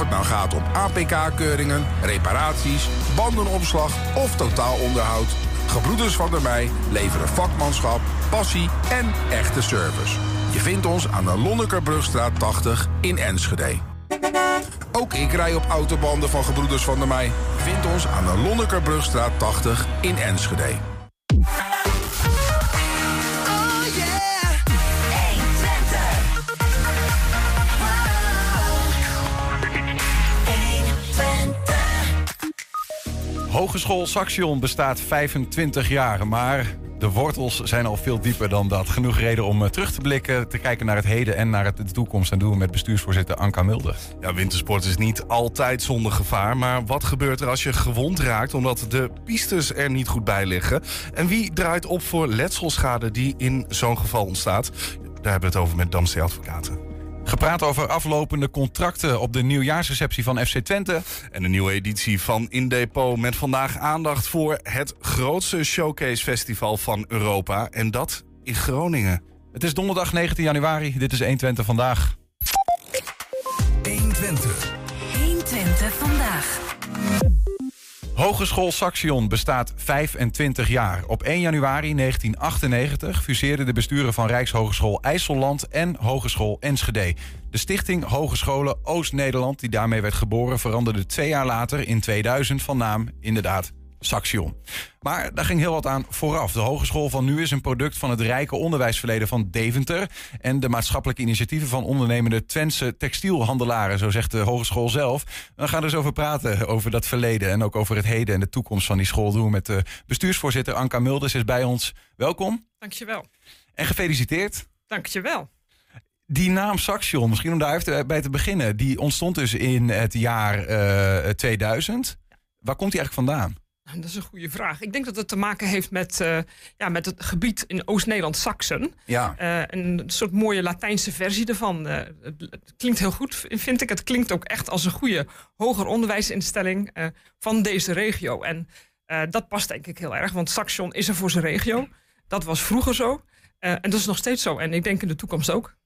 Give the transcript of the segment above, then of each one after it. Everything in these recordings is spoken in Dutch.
het nou gaat om APK-keuringen, reparaties, bandenopslag of totaalonderhoud... Gebroeders van der Mei leveren vakmanschap, passie en echte service. Je vindt ons aan de Lonnekerbrugstraat 80 in Enschede. Ook ik rij op autobanden van Gebroeders van der Mei. Vind ons aan de Lonnekerbrugstraat 80 in Enschede. Hogeschool Saxion bestaat 25 jaar, maar de wortels zijn al veel dieper dan dat. Genoeg reden om eh, terug te blikken, te kijken naar het heden en naar de toekomst. En doen we met bestuursvoorzitter Anka Mulder. Ja, wintersport is niet altijd zonder gevaar. Maar wat gebeurt er als je gewond raakt omdat de pistes er niet goed bij liggen? En wie draait op voor letselschade die in zo'n geval ontstaat? Daar hebben we het over met Damstee Advocaten. Gepraat over aflopende contracten op de nieuwjaarsreceptie van FC Twente. En een nieuwe editie van In Depot met vandaag aandacht voor het grootste showcase festival van Europa. En dat in Groningen. Het is donderdag 19 januari. Dit is 120 vandaag. 120. 120 Hogeschool Saxion bestaat 25 jaar. Op 1 januari 1998 fuseerden de besturen van Rijkshogeschool IJsselland en Hogeschool Enschede. De stichting Hogescholen Oost-Nederland, die daarmee werd geboren, veranderde twee jaar later in 2000 van naam inderdaad Saxion. Maar daar ging heel wat aan vooraf. De hogeschool van nu is een product van het rijke onderwijsverleden van Deventer... en de maatschappelijke initiatieven van ondernemende Twentse textielhandelaren... zo zegt de hogeschool zelf. We gaan eens over praten, over dat verleden... en ook over het heden en de toekomst van die school doen... met de bestuursvoorzitter Anka Mulders is bij ons. Welkom. Dankjewel. En gefeliciteerd. Dankjewel. Die naam Saxion, misschien om daar even bij te beginnen... die ontstond dus in het jaar uh, 2000. Waar komt die eigenlijk vandaan? Dat is een goede vraag. Ik denk dat het te maken heeft met, uh, ja, met het gebied in Oost-Nederland, Saxen. Ja. Uh, een soort mooie Latijnse versie ervan. Uh, het, het, klinkt heel goed, vind ik. Het klinkt ook echt als een goede hoger onderwijsinstelling van deze regio. En dat past denk ik heel erg, want Saxion is er voor zijn regio. Dat was vroeger zo. en dat is nog steeds zo. En ik denk in de toekomst ook.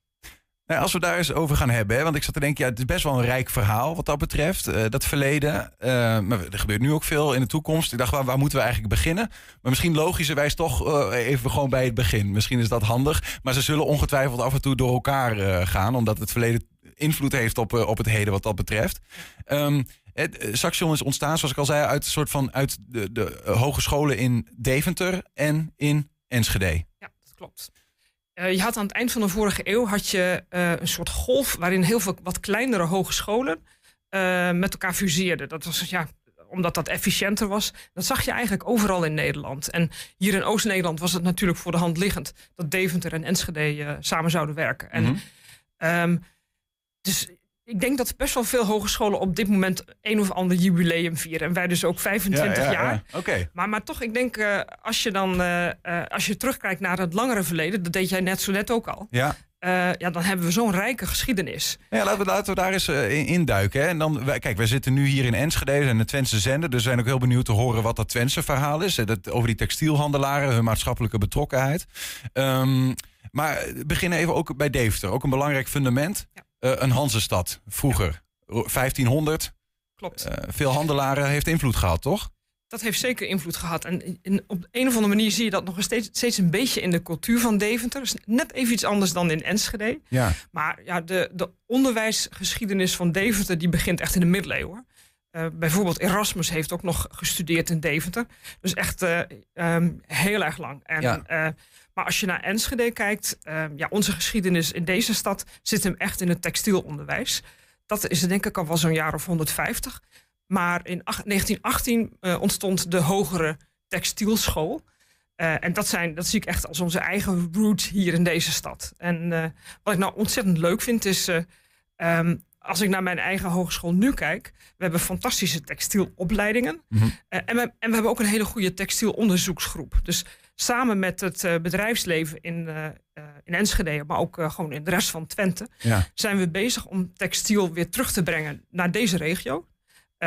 Nou, als we daar eens over gaan hebben, want ik zat te denken, ja, het is best wel een rijk verhaal wat dat betreft, uh, dat verleden. Uh, maar er gebeurt nu ook veel in de toekomst. Ik dacht, waar, waar moeten we eigenlijk beginnen? Maar misschien logischerwijs toch uh, even gewoon bij het begin. Misschien is dat handig, maar ze zullen ongetwijfeld af en toe door elkaar gaan, omdat het verleden invloed heeft op, op het heden wat dat betreft. Um, het, Saxion is ontstaan, zoals ik al zei, uit, een soort van, uit de, de hogescholen in Deventer en in Enschede. Ja, dat klopt. Uh, je had aan het eind van de vorige eeuw had je, uh, een soort golf waarin heel veel wat kleinere hogescholen uh, met elkaar fuseerden. Dat was ja, omdat dat efficiënter was. Dat zag je eigenlijk overal in Nederland. En hier in Oost-Nederland was het natuurlijk voor de hand liggend dat Deventer en Enschede samen zouden werken. En, mm -hmm. um, dus ik denk dat best wel veel hogescholen op dit moment een of ander jubileum vieren. En wij dus ook 25 ja, ja, jaar. Ja. Okay. Maar, maar toch, ik denk, uh, als je dan uh, uh, als je terugkijkt naar het langere verleden, dat deed jij net zo net ook al. Ja. ja, dan hebben we zo'n rijke geschiedenis. Ja, laten we, laten we daar eens in induiken. Hè. En dan, wij, kijk, wij zitten nu hier in Enschede en de Twentse zender. Dus we zijn ook heel benieuwd te horen wat dat Twentse verhaal is. Dat, over die textielhandelaren, hun maatschappelijke betrokkenheid. Um, maar beginnen even ook bij Deventer. Ook een belangrijk fundament. Ja. Uh, een Hansestad, vroeger. 1500. Klopt. Uh, veel handelaren heeft invloed gehad, toch? Dat heeft zeker invloed gehad. En in, op een of andere manier zie je dat nog steeds, steeds een beetje in de cultuur van Deventer. Dus net even iets anders dan in Enschede. Ja. Maar ja, de, de onderwijsgeschiedenis van Deventer die begint echt in de middeleeuwen. Uh, bijvoorbeeld Erasmus heeft ook nog gestudeerd in Deventer. Dus echt uh, um, heel erg lang. En, ja. uh, maar als je naar Enschede kijkt, ja, onze geschiedenis in deze stad zit hem echt in het textielonderwijs. Dat is denk ik al wel zo'n jaar of 150. Maar in 1918 ontstond de hogere textielschool. en dat, zijn, dat zie ik echt als onze eigen roots hier in deze stad. En wat ik nou ontzettend leuk vind is... Um, als ik naar mijn eigen hogeschool nu kijk, we hebben fantastische textielopleidingen. Mhm. En, we, en we hebben ook een hele goede textielonderzoeksgroep. Dus samen met het uh, bedrijfsleven in, uh, in Enschede, maar ook gewoon in de rest van Twente, Ja. zijn we bezig om textiel weer terug te brengen naar deze regio.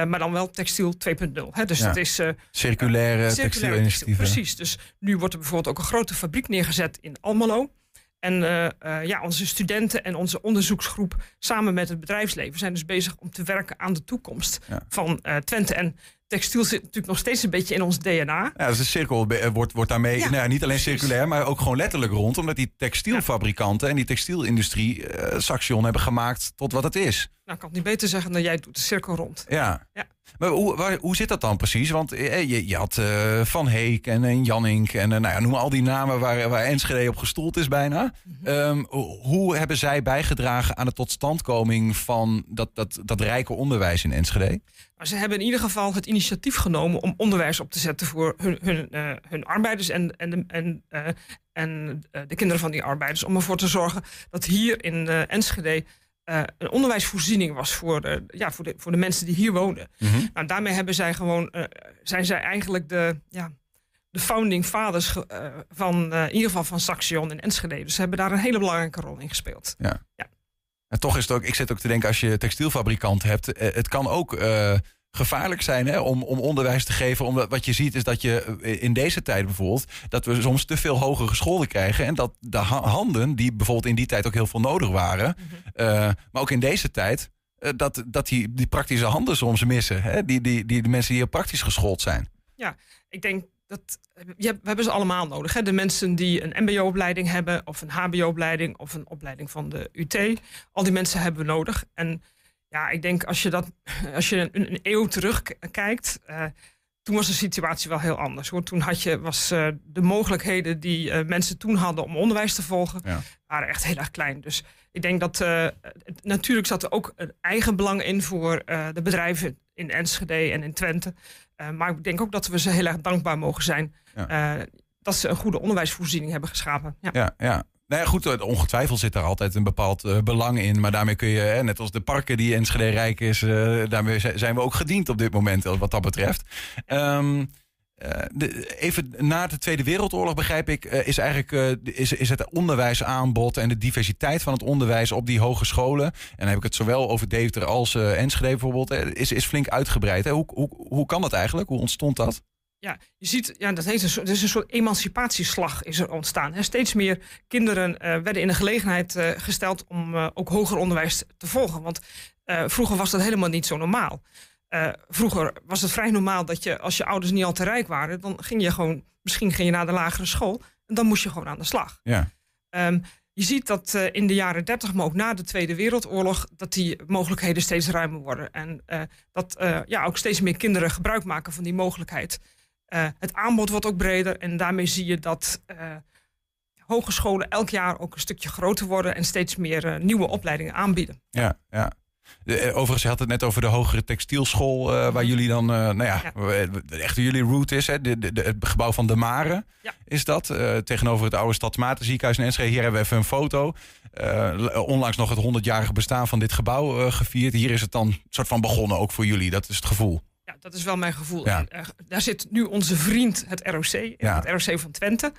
maar dan wel textiel 2.0. hè. Dus Ja. het is eh, Circulaire circulaire textielinitiatieven. Precies. Dus nu wordt er bijvoorbeeld ook een grote fabriek neergezet in Almelo. En eh, eh, ja, onze studenten en onze onderzoeksgroep samen met het bedrijfsleven zijn dus bezig om te werken aan de toekomst Ja. van eh, Twente. En textiel zit natuurlijk nog steeds een beetje in ons DNA. Ja, dus de cirkel be- wordt, wordt daarmee Ja, nou ja, niet alleen circulair, maar ook gewoon letterlijk rond. Omdat die textielfabrikanten en die textielindustrie eh Saxion hebben gemaakt tot wat het is. Nou, ik kan het niet beter zeggen dan jij doet de cirkel rond. Ja. Ja. Maar hoe, waar- hoe zit dat dan precies? Want eh, je, je had eh, Van Heek en, en Jannink en eh, nou ja, noem al die namen waar, waar Enschede op gestoeld is bijna. Mhm. Ehm, ho- hoe hebben zij bijgedragen aan de totstandkoming van dat, dat, dat rijke onderwijs in Enschede? Maar ze hebben in ieder geval het initiatief genomen om onderwijs op te zetten voor hun, hun, eh, hun arbeiders en, en, de, en, eh, en eh, de kinderen van die arbeiders. Om ervoor te zorgen dat hier in eh, Enschede eh, een onderwijsvoorziening was voor de, ja, voor, de, voor de mensen die hier woonden. Nou, daarmee hebben zij gewoon, eh, zijn zij eigenlijk de, ja, de founding fathers eh, van in ieder geval van Saxion en Enschede. Dus ze hebben daar een hele belangrijke rol in gespeeld. En toch is het ook, ik zit ook te denken, als je textielfabrikant hebt, het kan ook gevaarlijk zijn hè, om, om onderwijs te geven. Omdat wat je ziet is dat je eh, in deze tijd bijvoorbeeld, dat we soms te veel hogere scholen krijgen. En dat de ha- handen, die bijvoorbeeld in die tijd ook heel veel nodig waren, eh, maar ook in deze tijd, eh, dat, dat die, die praktische handen soms missen. Hè? Die, die, die, de mensen die heel praktisch geschoold zijn. Ik denk dat je we hebben ze allemaal nodig. Hè? De mensen die een MBO-opleiding hebben, of een HBO-opleiding, of een opleiding van de UT. Al die mensen hebben we nodig. En ja, ik denk als je, dat, als je een, een eeuw terugkijkt. eh toen was de situatie wel heel anders. Hoor. Toen had je, was eh, de mogelijkheden die eh, mensen toen hadden om onderwijs te volgen, Ja. waren echt heel erg klein. Dus ik denk dat natuurlijk zat er ook een eigen belang in voor de bedrijven in Enschede en in Twente. Maar ik denk ook dat we ze heel erg dankbaar mogen zijn dat ze een goede onderwijsvoorziening hebben geschapen. Ja. Ja, ja. Nou ja, goed, eh, ongetwijfeld zit er altijd een bepaald eh, belang in. Maar daarmee kun je, hè, net als de parken die Enschede rijk is, eh, daarmee zi- zijn we ook gediend op dit moment, wat dat betreft. Ehm, eh, even na de Tweede Wereldoorlog begrijp ik, is eigenlijk is, is het onderwijsaanbod en de diversiteit van het onderwijs op die hogescholen. En dan heb ik het zowel over Deventer als Enschede bijvoorbeeld, is, is flink uitgebreid. Hoe, hoe, hoe kan dat eigenlijk? Hoe ontstond dat? Ja, je ziet, ja, dat heet een er een soort emancipatieslag is er ontstaan. Hè. Steeds meer kinderen eh, werden in de gelegenheid eh, gesteld om eh, ook hoger onderwijs te volgen. Want vroeger was dat helemaal niet zo normaal. Vroeger was het vrij normaal dat je, als je ouders niet al te rijk waren, dan ging je gewoon, misschien ging je naar de lagere school en dan moest je gewoon aan de slag. Ja. Ehm, je ziet dat in de jaren 30, maar ook na de Tweede Wereldoorlog, dat die mogelijkheden steeds ruimer worden. En dat ja, ook steeds meer kinderen gebruik maken van die mogelijkheid. Eh, het aanbod wordt ook breder en daarmee zie je dat eh, hogescholen elk jaar ook een stukje groter worden en steeds meer eh, nieuwe opleidingen aanbieden. Ja, ja. De, overigens, je had het net over de hogere textielschool, waar jullie dan, nou ja, echt jullie route is, hè? De, de, het gebouw van De Mare Ja. is dat, tegenover het oude Stadsmaterziekenhuis in Enschede. Hier hebben we even een foto. Onlangs nog het 100-jarige bestaan van dit gebouw gevierd. Hier is het dan soort van begonnen, ook voor jullie, dat is het gevoel. Dat is wel mijn gevoel. Ja. En, eh, daar zit nu onze vriend, het ROC, Ja. het ROC van Twente.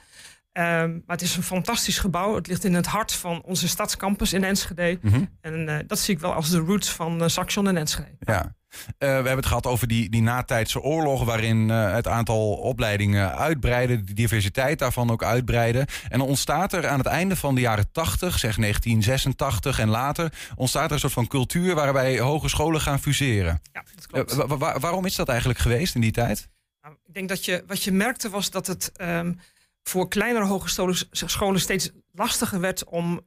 Ehm, maar het is een fantastisch gebouw. Het ligt in het hart van onze stadscampus in Enschede. Mhm. En eh, dat zie ik wel als de roots van uh, Saxion en Enschede. Ja. Eh, we hebben het gehad over die, die natijdse oorlog, waarin eh, het aantal opleidingen uitbreiden, de diversiteit daarvan ook uitbreiden. En dan ontstaat er aan het einde van de jaren 80, zeg 1986 en later, ontstaat er een soort van cultuur waarbij hogescholen gaan fuseren. Ja, dat klopt. Eh, wa- wa- waarom is dat eigenlijk geweest in die tijd? Nou, ik denk dat je, wat je merkte was dat het ehm, voor kleinere hogescholen scholen steeds lastiger werd om,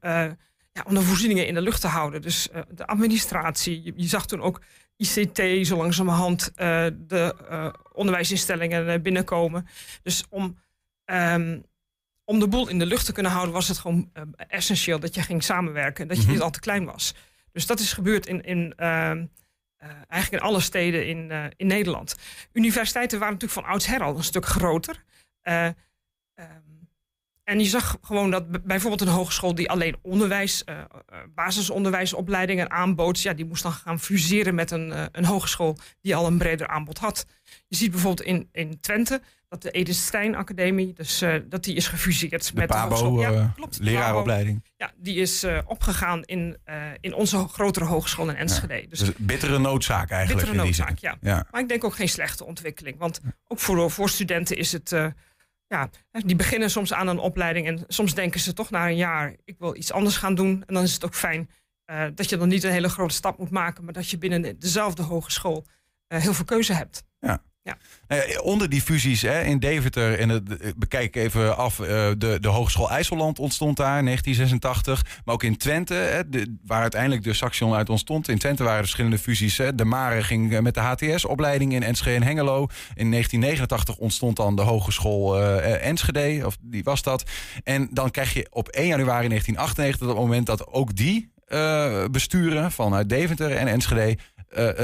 ja, om de voorzieningen in de lucht te houden. Dus de administratie, je, je zag toen ook ICT zo langzamerhand eh, de eh, onderwijsinstellingen eh, binnenkomen. Dus om, ehm, om de boel in de lucht te kunnen houden was het gewoon essentieel dat je ging samenwerken. Dat je Mhm. niet al te klein was. Dus dat is gebeurd in, in ehm, eh, eigenlijk in alle steden in, in Nederland. Universiteiten waren natuurlijk van oudsher al een stuk groter. Eh, ehm, en je zag gewoon dat bijvoorbeeld een hogeschool die alleen onderwijs, eh, eh, basisonderwijsopleidingen aanbood, ja, die moest dan gaan fuseren met een, eh, een hogeschool die al een breder aanbod had. Je ziet bijvoorbeeld in, in Twente dat de Edith Stein Academie, dus, dat die is gefuseerd De met de PABO, hogeschool. eh, Ja, klopt. de PABO. leraaropleiding. Ja, die is opgegaan in, in onze grotere hogeschool in Enschede. Dus Dus bittere noodzaak eigenlijk. bittere in die noodzaak, zin. ja. ja. Maar ik denk ook geen slechte ontwikkeling. Want ook voor, voor studenten is het, ja, die beginnen soms aan een opleiding en soms denken ze toch na een jaar, ik wil iets anders gaan doen. En dan is het ook fijn uh, dat je dan niet een hele grote stap moet maken, maar dat je binnen dezelfde hogeschool uh, heel veel keuze hebt. Ja. Nou onder die fusies hè, in Deventer, en het, bekijk even af, uh, de, de Hogeschool IJsselland ontstond daar in 1986. Maar ook in Twente, hè, waar uiteindelijk de Saxion uit ontstond. In Twente waren er verschillende fusies. Hè. De Mare ging met de HTS-opleiding in Enschede en Hengelo. In 1989 ontstond dan de Hogeschool Enschede, of die was dat. En dan krijg je op 1 januari 1998, op het moment dat ook die besturen vanuit Deventer en Enschede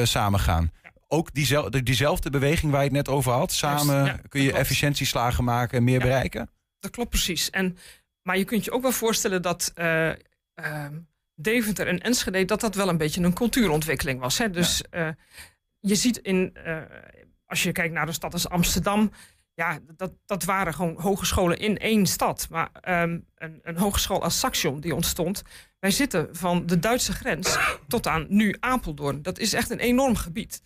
samengaan ook diezelfde, diezelfde beweging waar je het net over had. Samen kun je efficiëntieslagen maken en meer bereiken. Dat klopt precies. En, maar je kunt je ook wel voorstellen dat uh, uh, Deventer en Enschede... dat dat wel een beetje een cultuurontwikkeling was. Hè? Dus uh, je ziet in... Eh, als je kijkt naar de stad als Amsterdam... Ja, dat, dat waren gewoon hogescholen in één stad. Maar um, een, een hogeschool als Saxion die ontstond... Wij zitten van de Duitse grens tot aan nu Apeldoorn. Dat is echt een enorm gebied.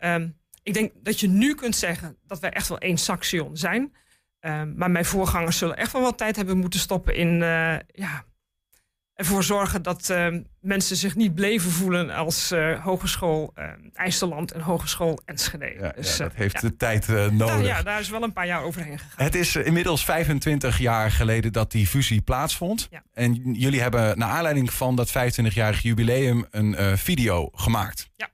Um, ik denk dat je nu kunt zeggen dat wij echt wel één Saxion zijn. Um, maar mijn voorgangers zullen echt wel wat tijd hebben moeten stoppen in uh, ja, ervoor zorgen dat uh, mensen zich niet bleven voelen als uh, Hogeschool IJsseland en Hogeschool Enschede. Ja, dus, ja dat heeft de tijd nodig. Nou, ja, daar is wel een paar jaar overheen gegaan. Het is inmiddels 25 jaar geleden dat die fusie plaatsvond. En jullie hebben naar aanleiding van dat 25-jarig jubileum een video gemaakt. Ja.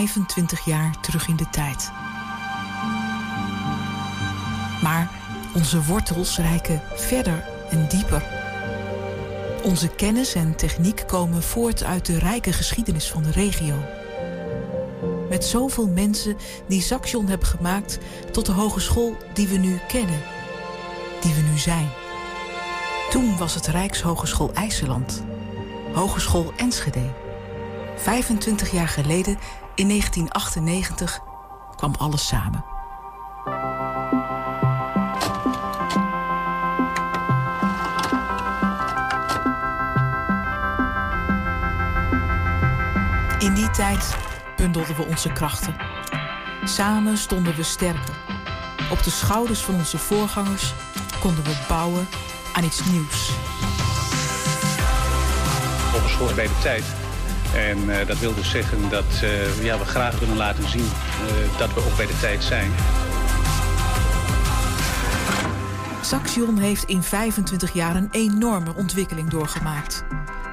...25 jaar terug in de tijd. Maar onze wortels reiken verder en dieper. Onze kennis en techniek komen voort uit de rijke geschiedenis van de regio. Met zoveel mensen die Saxion hebben gemaakt... tot de hogeschool die we nu kennen. Die we nu zijn. Toen was het Rijkshogeschool IJsseland. Hogeschool Enschede. 25 jaar geleden, in 1998, kwam alles samen. In die tijd bundelden we onze krachten. Samen stonden we sterker. Op de schouders van onze voorgangers konden we bouwen aan iets nieuws. Hogeschool bij de tijd. En uh, dat wil dus zeggen dat uh, ja, we graag willen laten zien uh, dat we ook bij de tijd zijn. Saxion heeft in 25 jaar een enorme ontwikkeling doorgemaakt.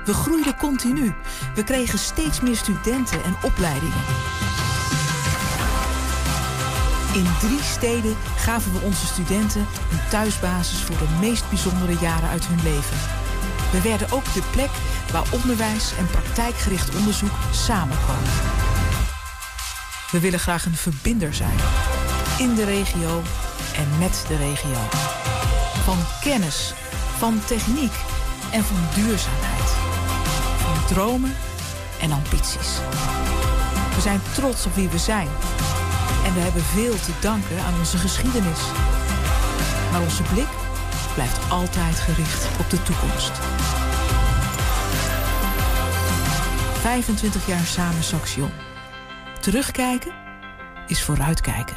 We groeiden continu. We kregen steeds meer studenten en opleidingen. In drie steden gaven we onze studenten een thuisbasis voor de meest bijzondere jaren uit hun leven. We werden ook de plek waar onderwijs en praktijkgericht onderzoek samenkomen. We willen graag een verbinder zijn. In de regio en met de regio. Van kennis, van techniek en van duurzaamheid. Van dromen en ambities. We zijn trots op wie we zijn. En we hebben veel te danken aan onze geschiedenis. Maar onze blik blijft altijd gericht op de toekomst. 25 jaar samen Saxion. Terugkijken is vooruitkijken.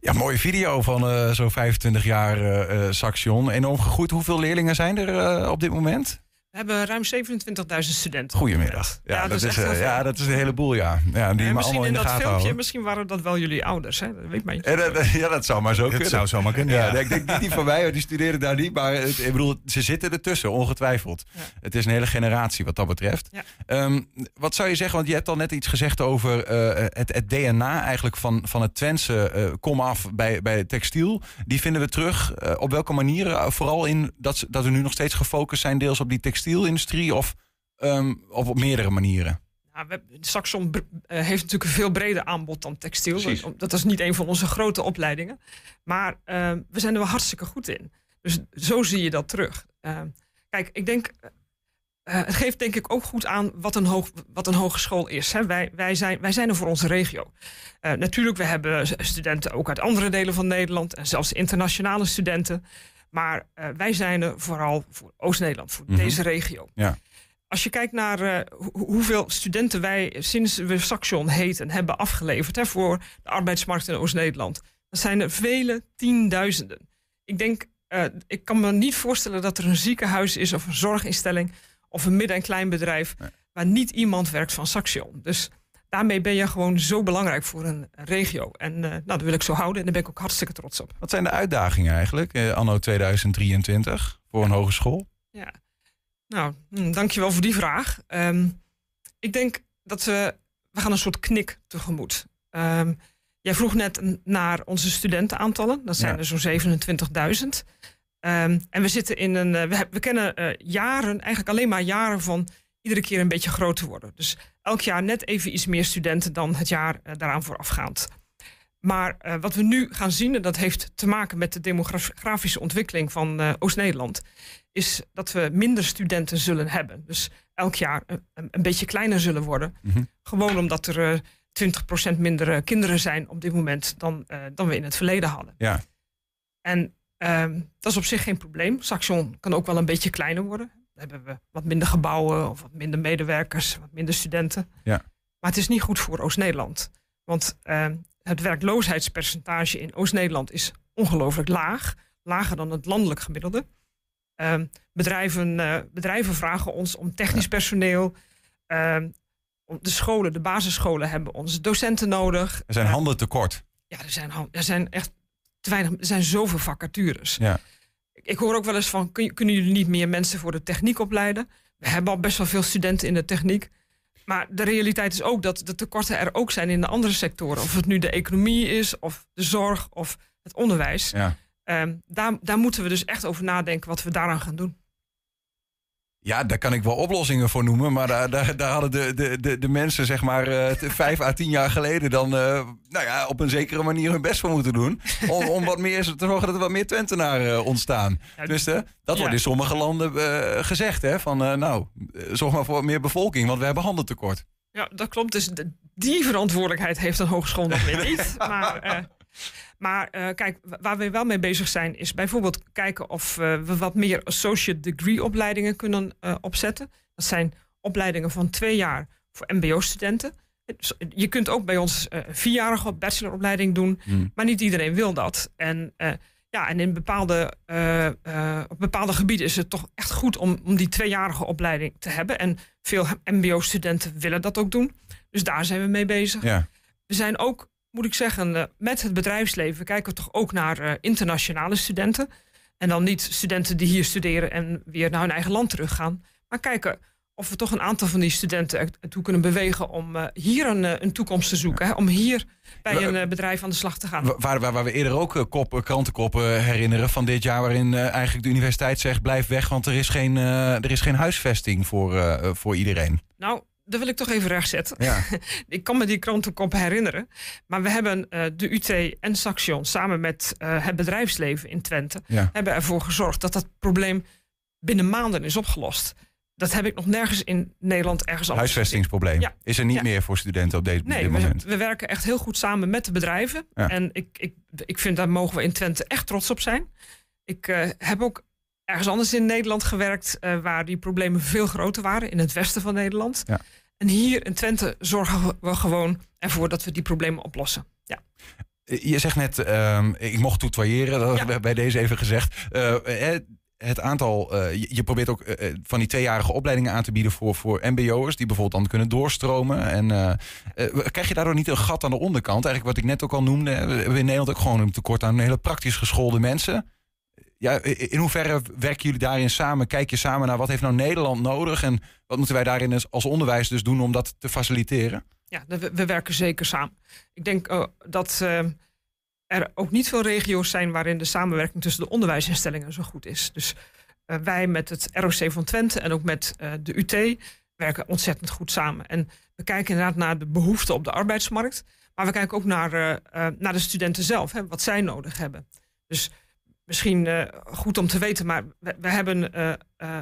Ja, mooie video van uh, zo'n 25 jaar uh, Saxion. Enorm gegroeid. Hoeveel leerlingen zijn er op dit moment? We hebben ruim 27.000 studenten. Goedemiddag. Ja, ja dat, is, uh, ja dat is een heleboel, ja. ja die ja, maar allemaal in, in de dat gaten filmpje, houden. Misschien waren dat wel jullie ouders, hè? Dat weet maar ja, dat zou maar zo dat kunnen. zou zomaar kunnen, ja. ja. Ik denk niet die van mij, die studeren daar niet. Maar het, ik bedoel, ze zitten ertussen, ongetwijfeld. Ja. Het is een hele generatie wat dat betreft. Ja. Um, wat zou je zeggen, want je hebt al net iets gezegd over uh, het, het, DNA eigenlijk van, van het Twentse uh, kom af bij, bij textiel. Die vinden we terug. Uh, op welke manieren? Vooral in dat, dat we nu nog steeds gefocust zijn deels op die textielindustrie of um, of op meerdere manieren? We, Saxon eh, heeft natuurlijk een veel breder aanbod dan textiel. Precies. Want Dat is niet een van onze grote opleidingen. Maar eh, we zijn er wel hartstikke goed in. Dus zo zie je dat terug. Eh, kijk, ik denk. eh, het geeft denk ik ook goed aan wat een, hoog, wat een hogeschool is. Hè. Wij, wij, zijn, wij zijn er voor onze regio. Eh, natuurlijk, we hebben studenten ook uit andere delen van Nederland. En zelfs internationale studenten. Maar eh, wij zijn er vooral voor Oost-Nederland, voor Mhm. deze regio. Ja. Als je kijkt naar eh, hoe- hoeveel studenten wij sinds we Saxion heten hebben afgeleverd hè, voor de arbeidsmarkt in Oost-Nederland, dan zijn er vele tienduizenden. Ik denk, eh, ik kan me niet voorstellen dat er een ziekenhuis is of een zorginstelling of een midden- en kleinbedrijf waar niet iemand werkt van Saxion. Dus daarmee ben je gewoon zo belangrijk voor een regio. En eh, nou, dat wil ik zo houden en daar ben ik ook hartstikke trots op. Wat zijn de uitdagingen eigenlijk, eh, anno 2023, voor een hogeschool? Ja. Nou, hm, dankjewel voor die vraag. Ehm, ik denk dat we... We gaan een soort knik tegemoet. Ehm, jij vroeg net naar onze studentenaantallen. Dat zijn Ja. er zo'n 27.000. Ehm, en we zitten in een... eh, we, kennen jaren, eigenlijk alleen maar jaren van... iedere keer een beetje groter worden. Dus elk jaar net even iets meer studenten dan het jaar eh, daaraan voorafgaand. Maar eh, wat we nu gaan zien, en dat heeft te maken met de demografische ontwikkeling van eh, Oost-Nederland, is dat we minder studenten zullen hebben. Dus elk jaar een, een- beetje kleiner zullen worden. Mhm. Gewoon omdat er eh 20% minder kinderen zijn op dit moment dan, dan we in het verleden hadden. Ja. En ehm, dat is op zich geen probleem. Saxion kan ook wel een beetje kleiner worden. Hebben we wat minder gebouwen of wat minder medewerkers, wat minder studenten. Ja. Maar het is niet goed voor Oost-Nederland. Want ehm, het werkloosheidspercentage in Oost-Nederland is ongelooflijk laag. Lager dan het landelijk gemiddelde. Ehm, bedrijven, eh, bedrijven vragen ons om technisch personeel. Ehm, de scholen, de basisscholen hebben onze docenten nodig. Er zijn Eh, handen tekort. ja, er zijn, er zijn echt te weinig. Er zijn zoveel vacatures. Ja. Ik, hoor ook wel eens van: kun, kunnen jullie niet meer mensen voor de techniek opleiden? We hebben al best wel veel studenten in de techniek. Maar de realiteit is ook dat de tekorten er ook zijn in de andere sectoren. Of het nu de economie is, of de zorg, of het onderwijs. Ja. Ehm, daar, daar moeten we dus echt over nadenken wat we daaraan gaan doen. Ja, daar kan ik wel oplossingen voor noemen. Maar daar, daar, daar hadden de, de, de, de mensen, zeg maar, eh, vijf à tien jaar geleden dan eh, nou ja, op een zekere manier hun best voor moeten doen. Om, om wat meer te zorgen dat er wat meer Twentenaren eh, ontstaan. Tenminste, dat Ja. wordt in sommige landen gezegd. Hè, van nou, zorg maar voor meer bevolking, want we hebben handentekort. Ja, dat klopt. Dus die verantwoordelijkheid heeft een hogeschool nog weer niet. Maar, maar eh, kijk, wa- waar we wel mee bezig zijn, is bijvoorbeeld kijken of eh, we wat meer associate degree opleidingen kunnen eh, opzetten. Dat zijn opleidingen van twee jaar voor MBO-studenten. Dus Je kunt ook bij ons een vierjarige bacheloropleiding doen, Hmm. maar niet iedereen wil dat. En, ja, en in bepaalde, op bepaalde gebieden is het toch echt goed om, om die tweejarige opleiding te hebben. En veel MBO-studenten willen dat ook doen. Dus daar zijn we mee bezig. Ja. We zijn ook, moet ik zeggen, eh, met het bedrijfsleven kijken we toch ook naar eh, internationale studenten. En dan niet studenten die hier studeren en weer naar hun eigen land teruggaan. Maar kijken of we toch een aantal van die studenten er- ertoe kunnen bewegen om eh, hier een, een toekomst te zoeken. Hè? Om hier bij een bedrijf aan de slag te gaan. Wa- Waar, waar, waar we eerder ook kop, krantenkoppen herinneren van dit jaar... waarin eigenlijk de universiteit zegt blijf weg... want er is geen, er is geen huisvesting voor, voor iedereen. Nou, dat wil ik toch even rechtzetten. Ja. Ik kan me die krantenkop herinneren. Maar we hebben eh, de UT en Saxion samen met eh, het bedrijfsleven in Twente... Ja. hebben ervoor gezorgd dat dat probleem binnen maanden is opgelost. Dat heb ik nog nergens in Nederland ergens anders Huisvestingsprobleem Ja. is er niet meer voor studenten op deze, Nee, dit we, moment. we werken echt heel goed samen met de bedrijven. En ik, ik, ik vind daar mogen we in Twente echt trots op zijn. Ik eh, heb ook ergens anders in Nederland gewerkt... eh, waar die problemen veel groter waren, in het westen van Nederland. Ja. En hier in Twente zorgen we gewoon ervoor dat we die problemen oplossen. Ja. Je zegt net, ehm, ik mocht toetoyeren, dat Ja. bij deze even gezegd. Eh, eh, het aantal, eh, je, probeert ook eh, van die tweejarige opleidingen aan te bieden voor, voor mbo'ers... die bijvoorbeeld dan kunnen doorstromen. En eh, eh, krijg je daardoor niet een gat aan de onderkant? Eigenlijk wat ik net ook al noemde, we hebben in Nederland ook gewoon een tekort aan hele praktisch geschoolde mensen. Ja, in hoeverre werken jullie daarin samen? Kijk je samen naar wat heeft nou Nederland nodig... en wat moeten wij daarin als- onderwijs dus doen om dat te faciliteren? Ja, we, we werken zeker samen. Ik denk eh, dat eh, er ook niet veel regio's zijn waarin de samenwerking tussen de onderwijsinstellingen zo goed is. Dus eh, wij met het ROC van Twente en ook met eh, de UT werken ontzettend goed samen. En we kijken inderdaad naar de behoeften op de arbeidsmarkt. Maar we kijken ook naar, naar de studenten zelf, hè, wat zij nodig hebben. Dus misschien uh, goed om te weten, maar we, we hebben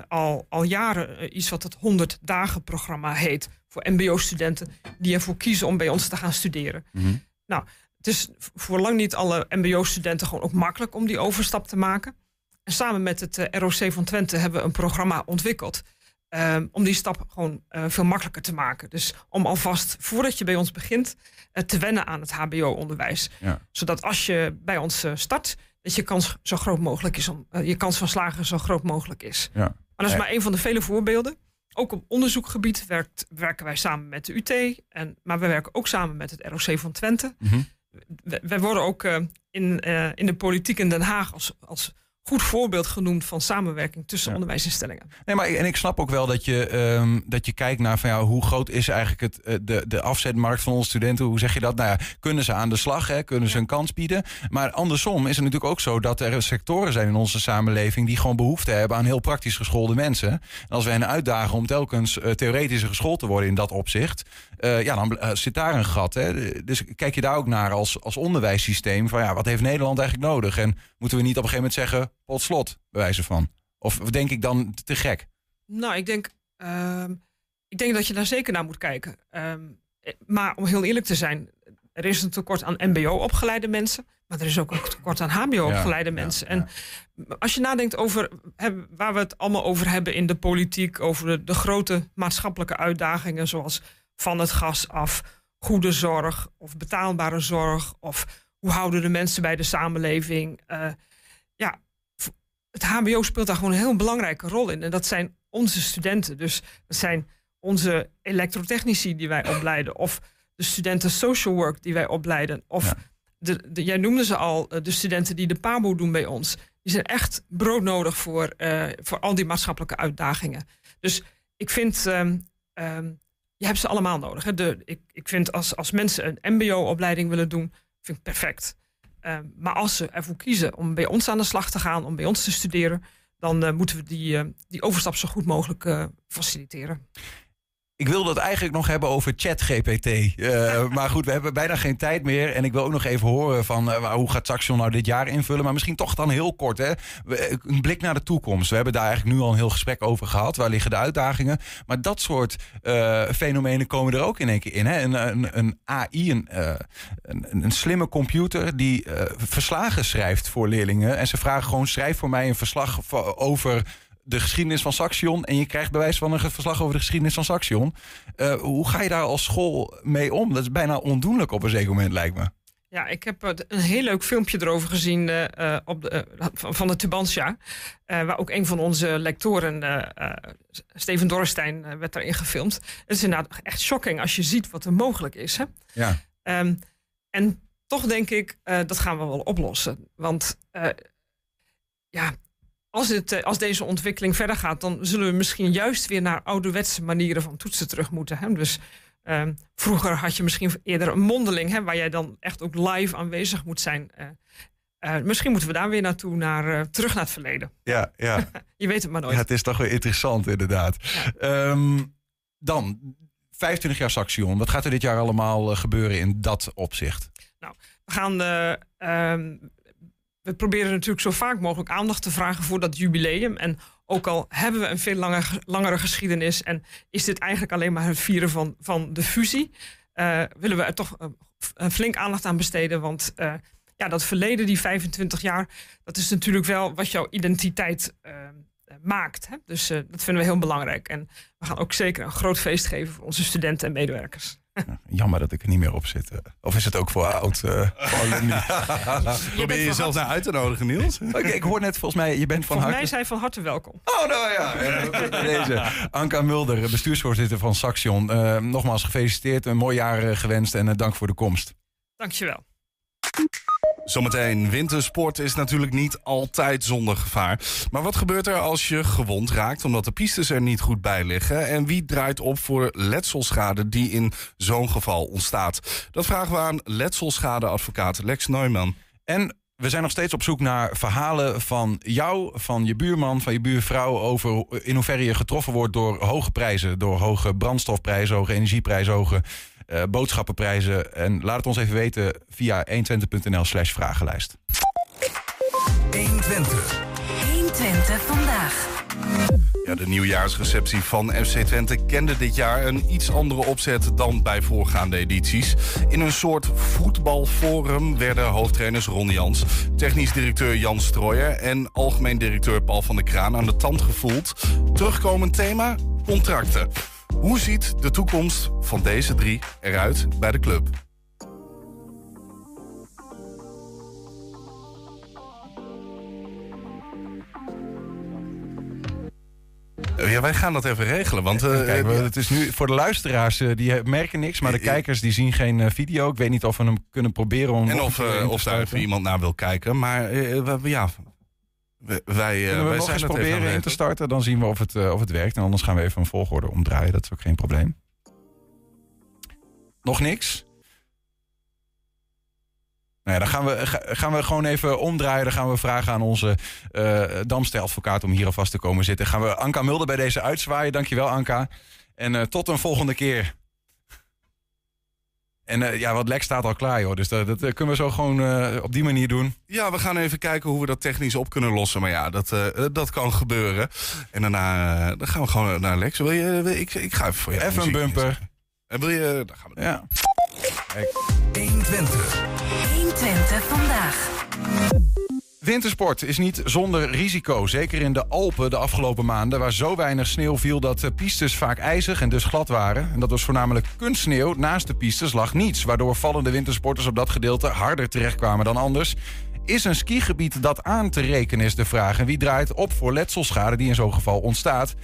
al, al jaren iets wat het 100 dagen programma heet. Voor mbo-studenten die ervoor kiezen om bij ons te gaan studeren. Mhm. Nou, het is voor lang niet alle mbo-studenten gewoon ook makkelijk om die overstap te maken. En samen met het ROC van Twente hebben we een programma ontwikkeld. Um, om die stap gewoon uh, veel makkelijker te maken. Dus om alvast, voordat je bij ons begint, uh, te wennen aan het HBO-onderwijs. Ja. Zodat als je bij ons uh, start, dat je kans zo groot mogelijk is om je kans van slagen zo groot mogelijk is. Ja. Maar dat is maar een van de vele voorbeelden. Ook op onderzoekgebied werkt, werken wij samen met de UT, en, maar we werken ook samen met het ROC van Twente. Mm -hmm. Wij worden ook in, in de politiek in Den Haag als, als goed voorbeeld genoemd van samenwerking tussen Ja. onderwijsinstellingen. Nee, maar en ik snap ook wel dat je, ehm, dat je kijkt naar van ja, hoe groot is eigenlijk het, eh, de, de afzetmarkt van onze studenten? Hoe zeg je dat? Nou ja, kunnen ze aan de slag? Hè? Kunnen ze een kans bieden? Maar andersom is het natuurlijk ook zo dat er sectoren zijn in onze samenleving die gewoon behoefte hebben aan heel praktisch geschoolde mensen. En als wij hen uitdagen om telkens eh, theoretischer geschoold te worden in dat opzicht, eh, ja, dan zit daar een gat. Hè? Dus kijk je daar ook naar als, als onderwijssysteem van ja, wat heeft Nederland eigenlijk nodig? En moeten we niet op een gegeven moment zeggen, pot slot, bij wijze van? Of denk ik dan te gek? Nou, ik denk, ehm, ik denk dat je daar zeker naar moet kijken. Ehm, eh, maar om heel eerlijk te zijn, er is een tekort aan MBO-opgeleide mensen, maar er is ook een tekort aan HBO-opgeleide Ja, mensen. ja. En als je nadenkt over waar we het allemaal over hebben in de politiek, over de, de grote maatschappelijke uitdagingen, zoals van het gas af, goede zorg of betaalbare zorg, of hoe houden de mensen bij de samenleving. Eh, het HBO speelt daar gewoon een heel belangrijke rol in. En dat zijn onze studenten. Dus dat zijn onze elektrotechnici die wij opleiden. Of de studenten social work die wij opleiden. Of Ja. de, de, jij noemde ze al, eh, de studenten die de PABO doen bij ons. Die zijn echt broodnodig voor, eh, voor al die maatschappelijke uitdagingen. Dus ik vind, ehm, ehm, je hebt ze allemaal nodig. Hè. De, ik, ik vind als, als mensen een mbo-opleiding willen doen, vind ik perfect. Ehm, maar als ze ervoor kiezen om bij ons aan de slag te gaan, om bij ons te studeren, dan eh, moeten we die, eh, die overstap zo goed mogelijk eh, faciliteren. Ik wilde het eigenlijk nog hebben over ChatGPT. Eh, maar goed, we hebben bijna geen tijd meer. En ik wil ook nog even horen van eh, hoe gaat Saxion nou dit jaar invullen. Maar misschien toch dan heel kort. Hè? We- Een blik naar de toekomst. We hebben daar eigenlijk nu al een heel gesprek over gehad. Waar liggen de uitdagingen? Maar dat soort eh, fenomenen komen er ook in één keer in. Hè? Een, een, een AI, een, eh, een, een slimme computer die eh, verslagen schrijft voor leerlingen. En ze vragen gewoon, schrijf voor mij een verslag over de geschiedenis van Saxion. En je krijgt bij wijze van een verslag over de geschiedenis van Saxion. Eh, hoe ga je daar als school mee om? Dat is bijna ondoenlijk op een zeker moment, lijkt me. Ja, ik heb eh, een heel leuk filmpje erover gezien eh, op de, van de Tubantia. waar ook een van onze lectoren, Steven Dorrestein, werd erin gefilmd. Het is inderdaad echt shocking als je ziet wat er mogelijk is. Hè? Ja. Ehm, en toch denk ik, dat gaan we wel oplossen. Want ja, als, het, eh, als deze ontwikkeling verder gaat, dan zullen we misschien juist weer naar ouderwetse manieren van toetsen terug moeten. Hè? Dus ehm, vroeger had je misschien eerder een mondeling, hè, waar jij dan echt ook live aanwezig moet zijn. Eh, eh, misschien moeten we daar weer naartoe, naar, terug naar het verleden. Ja, ja. Je weet het maar nooit. ja, het is toch weer interessant, inderdaad. Ehm, dan, 25 jaar Saxion. Wat gaat er dit jaar allemaal gebeuren in dat opzicht? We gaan. eh, ehm, we proberen natuurlijk zo vaak mogelijk aandacht te vragen voor dat jubileum. En ook al hebben we een veel langer, langere geschiedenis en is dit eigenlijk alleen maar het vieren van, van de fusie, eh, willen we er toch eh, f- een flink aandacht aan besteden. Want eh, ja, dat verleden, die 25 jaar, dat is natuurlijk wel wat jouw identiteit eh, eh, maakt. Hè? Dus eh, dat vinden we heel belangrijk. En we gaan ook zeker een groot feest geven voor onze studenten en medewerkers. Jammer dat ik er niet meer op zit. eh. Of is het ook voor oud? eh, voor? Probeer je jezelf naar uit te nodigen, Niels? Oké, ik hoor net volgens mij, je bent van Volgens harte... mij zijn van harte welkom. Oh, nou ja. Deze. Anka Mulder, bestuursvoorzitter van Saxion. Eh, nogmaals gefeliciteerd, een mooi jaar gewenst en eh, dank voor de komst. Dankjewel. Zometeen, wintersport is natuurlijk niet altijd zonder gevaar. Maar wat gebeurt er als je gewond raakt omdat de pistes er niet goed bij liggen? En wie draait op voor letselschade die in zo'n geval ontstaat? Dat vragen we aan letselschadeadvocaat Lex Neumann. En we zijn nog steeds op zoek naar verhalen van jou, van je buurman, van je buurvrouw. over in hoeverre je getroffen wordt door hoge prijzen. Door hoge brandstofprijzen, hoge energieprijzen, hoge eh, boodschappenprijzen. En laat het ons even weten via 120.nl/slash vragenlijst. 120. 120 vandaag. Ja, de nieuwjaarsreceptie van FC Twente kende dit jaar een iets andere opzet dan bij voorgaande edities. In een soort voetbalforum werden hoofdtrainers Ron Jans, technisch directeur Jan Strooijer en algemeen directeur Paul van der Kraan aan de tand gevoeld. Terugkomend thema: contracten. Hoe ziet de toekomst van deze drie eruit bij de club? Ja, wij gaan dat even regelen. Want uh, Kijk, het is nu voor de luisteraars, uh, die merken niks. Maar de kijkers die zien geen uh, video. Ik weet niet of we hem kunnen proberen om. En of, of daar even iemand naar wil kijken. Maar ja. Wij, wij, wij zijn eens proberen in te starten. Dan zien we of het, of het werkt. En anders gaan we even een volgorde omdraaien. Dat is ook geen probleem. Nog niks? Nou ja, dan gaan we, gaan we gewoon even omdraaien. Dan gaan we vragen aan onze uh, Damste advocaat om hier alvast te komen zitten. Gaan we Anka Mulder bij deze uitzwaaien. Dankjewel Anka. En uh, tot een volgende keer. En uh, ja, wat lek staat al klaar, joh. Dus dat, dat kunnen we zo gewoon uh, op die manier doen. Ja, we gaan even kijken hoe we dat technisch op kunnen lossen. Maar ja, dat, uh, dat kan gebeuren. En daarna dan gaan we gewoon naar Lex. Wil je, wil, ik, ik ga even voor je. Even een bumper. En wil je... Dan gaan we ja. Kijk. 120. 120 vandaag. Wintersport is niet zonder risico. Zeker in de Alpen de afgelopen maanden, waar zo weinig sneeuw viel dat pistes vaak ijzig en dus glad waren. En dat was voornamelijk kunstsneeuw. Naast de pistes lag niets, waardoor vallende wintersporters op dat gedeelte harder terechtkwamen dan anders. Is een skigebied dat aan te rekenen, is de vraag. En wie draait op voor letselschade die in zo'n geval ontstaat?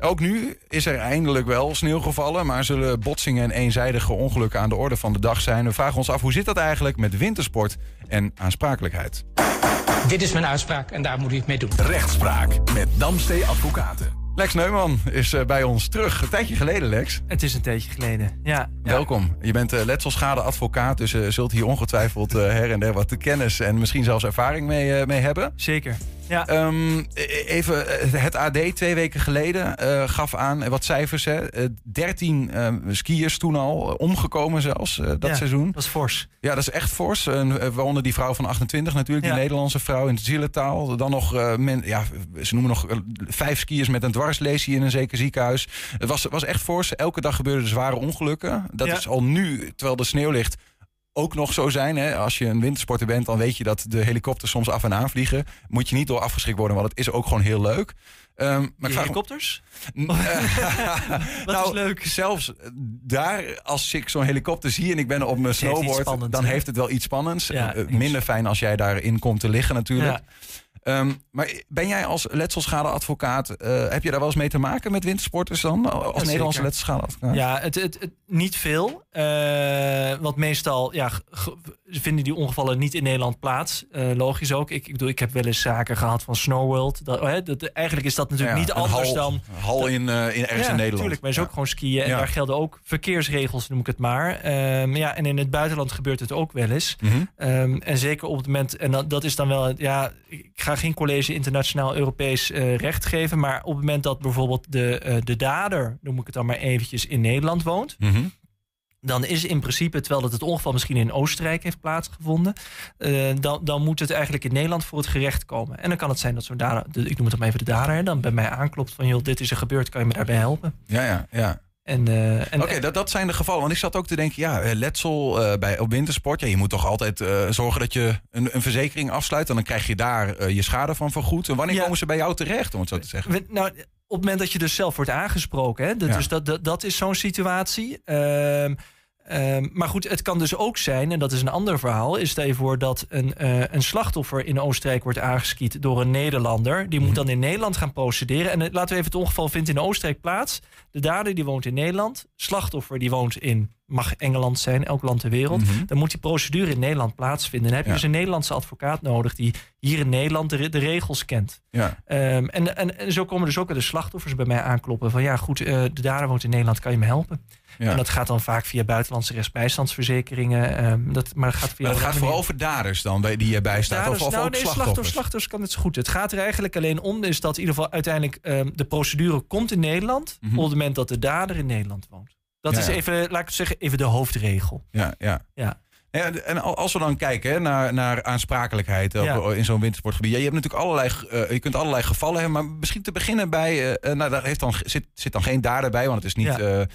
Ook nu is er eindelijk wel sneeuw gevallen, maar zullen botsingen en eenzijdige ongelukken aan de orde van de dag zijn. We vragen ons af hoe zit dat eigenlijk met wintersport en aansprakelijkheid. Dit is mijn uitspraak en daar moet u het mee doen. Rechtspraak met Damstee Advocaten. Lex Neumann is uh, bij ons terug. Een tijdje geleden, Lex. Het is een tijdje geleden, ja. Welkom. Je bent uh, letselschadeadvocaat, dus uh, zult hier ongetwijfeld her en der wat kennis en misschien zelfs ervaring mee, mee hebben. Zeker. Ja. Um, even, het AD twee weken geleden uh, gaf aan wat cijfers. Hè. Uh, 13 uh, skiers toen al omgekomen zelfs dat ja, seizoen. Dat is fors. Ja, dat is echt fors. waaronder die vrouw van 28 natuurlijk, ja. die Nederlandse vrouw in het zielentaal. Dan nog, men, ja, ze noemen nog vijf skiers met een dwarslesie in een zeker ziekenhuis. Het was, was echt fors. Elke dag gebeurden zware ongelukken. Dat is al nu, terwijl de sneeuw ligt ook nog zo zijn. Hè? Als je een wintersporter bent, dan weet je dat de helikopters soms af en aan vliegen. Moet je niet door afgeschrikt worden, want het is ook gewoon heel leuk. Um, maar die helikopters? Wat nou, is leuk. Zelfs daar, als ik zo'n helikopter zie en ik ben op mijn snowboard, dan heeft het wel iets spannends. Ja, uh, minder fijn als jij daarin komt te liggen natuurlijk. Ja. Um, maar ben jij als letselschadeadvocaat, uh, heb je daar wel eens mee te maken met wintersporters dan? Als ja, Nederlandse letselschadeadvocaat? Ja, het, het, het, niet veel. Uh, want meestal ja, vinden die ongevallen niet in Nederland plaats. Uh, logisch ook. Ik, ik bedoel, ik heb wel eens zaken gehad van Snow World. Dat, oh, dat, eigenlijk is dat natuurlijk ja, niet anders hal, dan... Hal in, in ergens in Nederland. natuurlijk. Maar is ook gewoon skiën. En daar gelden ook verkeersregels, noem ik het maar. Um, ja, en in het buitenland gebeurt het ook wel eens. Mm -hmm. um, en zeker op het moment... En dat, dat is dan wel... Ja, ik ga geen college internationaal Europees uh, recht geven. Maar op het moment dat bijvoorbeeld de, de dader, noem ik het dan maar eventjes, in Nederland woont. Mm -hmm. Dan is in principe, terwijl dat het ongeval misschien in Oostenrijk heeft plaatsgevonden, uh, dan, dan moet het eigenlijk in Nederland voor het gerecht komen. En dan kan het zijn dat zo'n dader, ik noem het dan even de dader, dan bij mij aanklopt van joh, dit is er gebeurd, kan je me daarbij helpen? Ja, ja, ja. En, uh, Oké, okay, dat, dat zijn de gevallen. Want ik zat ook te denken, ja, letsel uh, bij, op wintersport. Ja, je moet toch altijd uh, zorgen dat je een, een verzekering afsluit. En dan krijg je daar je schade van vergoed. En wanneer ja. komen ze bij jou terecht, om het zo te zeggen? We, nou, op het moment dat je dus zelf wordt aangesproken. Hè, dat, ja. Dus dat, dat, dat is zo'n situatie. Uh, Um, maar goed, het kan dus ook zijn, en dat is een ander verhaal, is stel je voor dat een, uh, een slachtoffer in Oostenrijk wordt aangeskiet door een Nederlander. Die moet dan in Nederland gaan procederen. En uh, laten we even het ongeval vindt in Oostenrijk plaats. De dader die woont in Nederland, slachtoffer die woont in mag Engeland zijn, elk land ter wereld. Mhm. Dan moet die procedure in Nederland plaatsvinden. Dan heb je Ja. dus een Nederlandse advocaat nodig die hier in Nederland de, de regels kent. Ja. Ehm, en, en, en zo komen dus ook weer de slachtoffers bij mij aankloppen. Van ja, goed, eh, de dader woont in Nederland, kan je me helpen? Ja. En dat gaat dan vaak via buitenlandse rechtsbijstandsverzekeringen. ehm, dat, maar dat gaat via Maar het gaat vooral over daders dan, die je bijstaat. Daders, of of nou, nee, slachtoffers. kan het zo goed. Het gaat er eigenlijk alleen om is dat in ieder geval uiteindelijk ehm, de procedure komt in Nederland Mhm. op het moment dat de dader in Nederland woont. Dat Ja, is even, laat ik het zeggen, even de hoofdregel. Ja, ja. Ja. Ja, en al- als we dan kijken hè, naar, naar aansprakelijkheid op- Ja. in zo'n wintersportgebied. Ja, je hebt natuurlijk allerlei, eh, je kunt allerlei gevallen hebben, maar misschien te beginnen bij, eh, eh, nou, daar heeft dan, zit, zit dan geen dader bij, want het is niet Ja. eh, eh,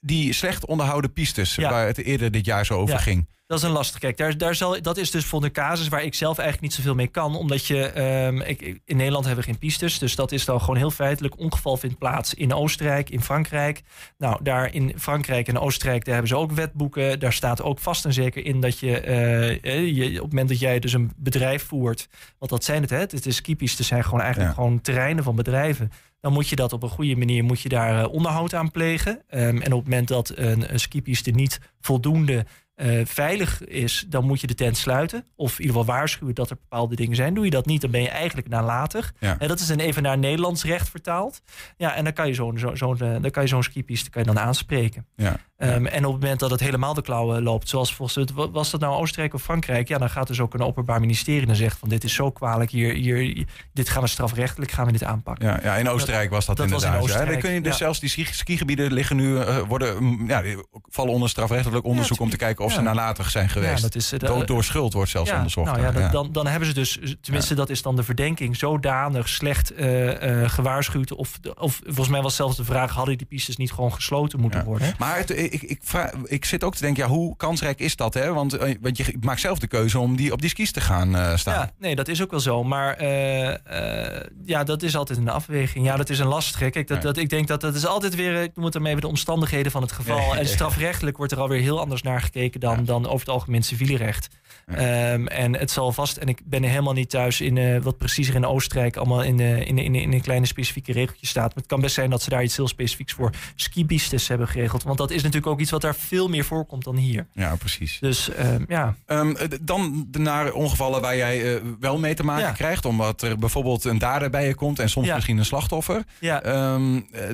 die slecht onderhouden pistes waar het eerder dit jaar zo over ging. Dat is een lastig. Kijk, daar, daar zal, dat is dus voor de casus waar ik zelf eigenlijk niet zoveel mee kan. Omdat je, ehm, ik, in Nederland hebben we geen pistes. Dus dat is dan gewoon heel feitelijk. Ongeval vindt plaats in Oostenrijk, in Frankrijk. Nou, daar in Frankrijk en Oostenrijk, daar hebben ze ook wetboeken. Daar staat ook vast en zeker in dat je, eh, eh, je op het moment dat jij dus een bedrijf voert. Want dat zijn het, hè? Het is skipistes zijn gewoon eigenlijk Ja. gewoon terreinen van bedrijven. Dan moet je dat op een goede manier moet je daar eh, onderhoud aan plegen. Ehm, en op het moment dat een, een skipiste niet voldoende eh, veilig is, dan moet je de tent sluiten. Of in ieder geval waarschuwen dat er bepaalde dingen zijn. Doe je dat niet, dan ben je eigenlijk nalatig. Ja. En dat is dan even naar Nederlands recht vertaald. Ja, en dan kan je zo'n zo, zo'n, eh, dan kan je zo'n skipiste kan je dan aanspreken. Ja. Ehm, en op het moment dat het helemaal de klauwen loopt, zoals volgens het, wa- was dat nou Oostenrijk of Frankrijk? Ja, dan gaat dus ook een openbaar ministerie en zegt van dit is zo kwalijk, hier, hier, dit gaan we strafrechtelijk gaan we dit aanpakken. Ja, ja, in Oostenrijk was dat, dat was in inderdaad. ja. Oostenrijk, Dan kun je dus ja. zelfs die ski- skigebieden liggen nu, eh, worden, mm, ja, vallen onder strafrechtelijk onderzoek om te kijken of ze nalatig zijn geweest. Ja, dat is, eh, Dood door schuld wordt zelfs onderzocht. Nou dat- Dan, dan hebben ze dus, tenminste dat is dan de verdenking, zodanig slecht eh, eh, gewaarschuwd. Of, of volgens mij was zelfs de vraag, hadden die pistes niet gewoon gesloten moeten Ja. worden? Maar het, ik, ik, vraag, ik zit ook te denken, ja, hoe kansrijk is dat? Hè? Want, eh, want je maakt zelf de keuze om die, op die skis te gaan eh, staan. Ja, nee, dat is ook wel zo. Maar eh, ja, dat is altijd een afweging. Ja, dat is een lastige. Kijk, dat, dat, ik denk dat dat is altijd weer, ik het dan even de omstandigheden van het geval. En strafrechtelijk wordt er alweer heel anders naar gekeken dan, Ja. dan over het algemeen civiele recht. Ehm, en het zal vast, en ik ben er helemaal niet thuis in eh, wat preciezer in Oostenrijk allemaal in, de, in, de- in, de- in een kleine specifieke regeltje staat. Maar het kan best zijn dat ze daar iets heel specifieks voor skibistes hebben geregeld. Want dat is natuurlijk ook iets wat daar veel meer voorkomt dan hier. Ja, precies. Dus ehm, ja. Ehm, eh, dan de- naar ongevallen waar jij eh, wel mee te maken Ja. krijgt. Omdat er bijvoorbeeld een dader bij je komt en soms Ja. misschien een slachtoffer. Ja. Eh,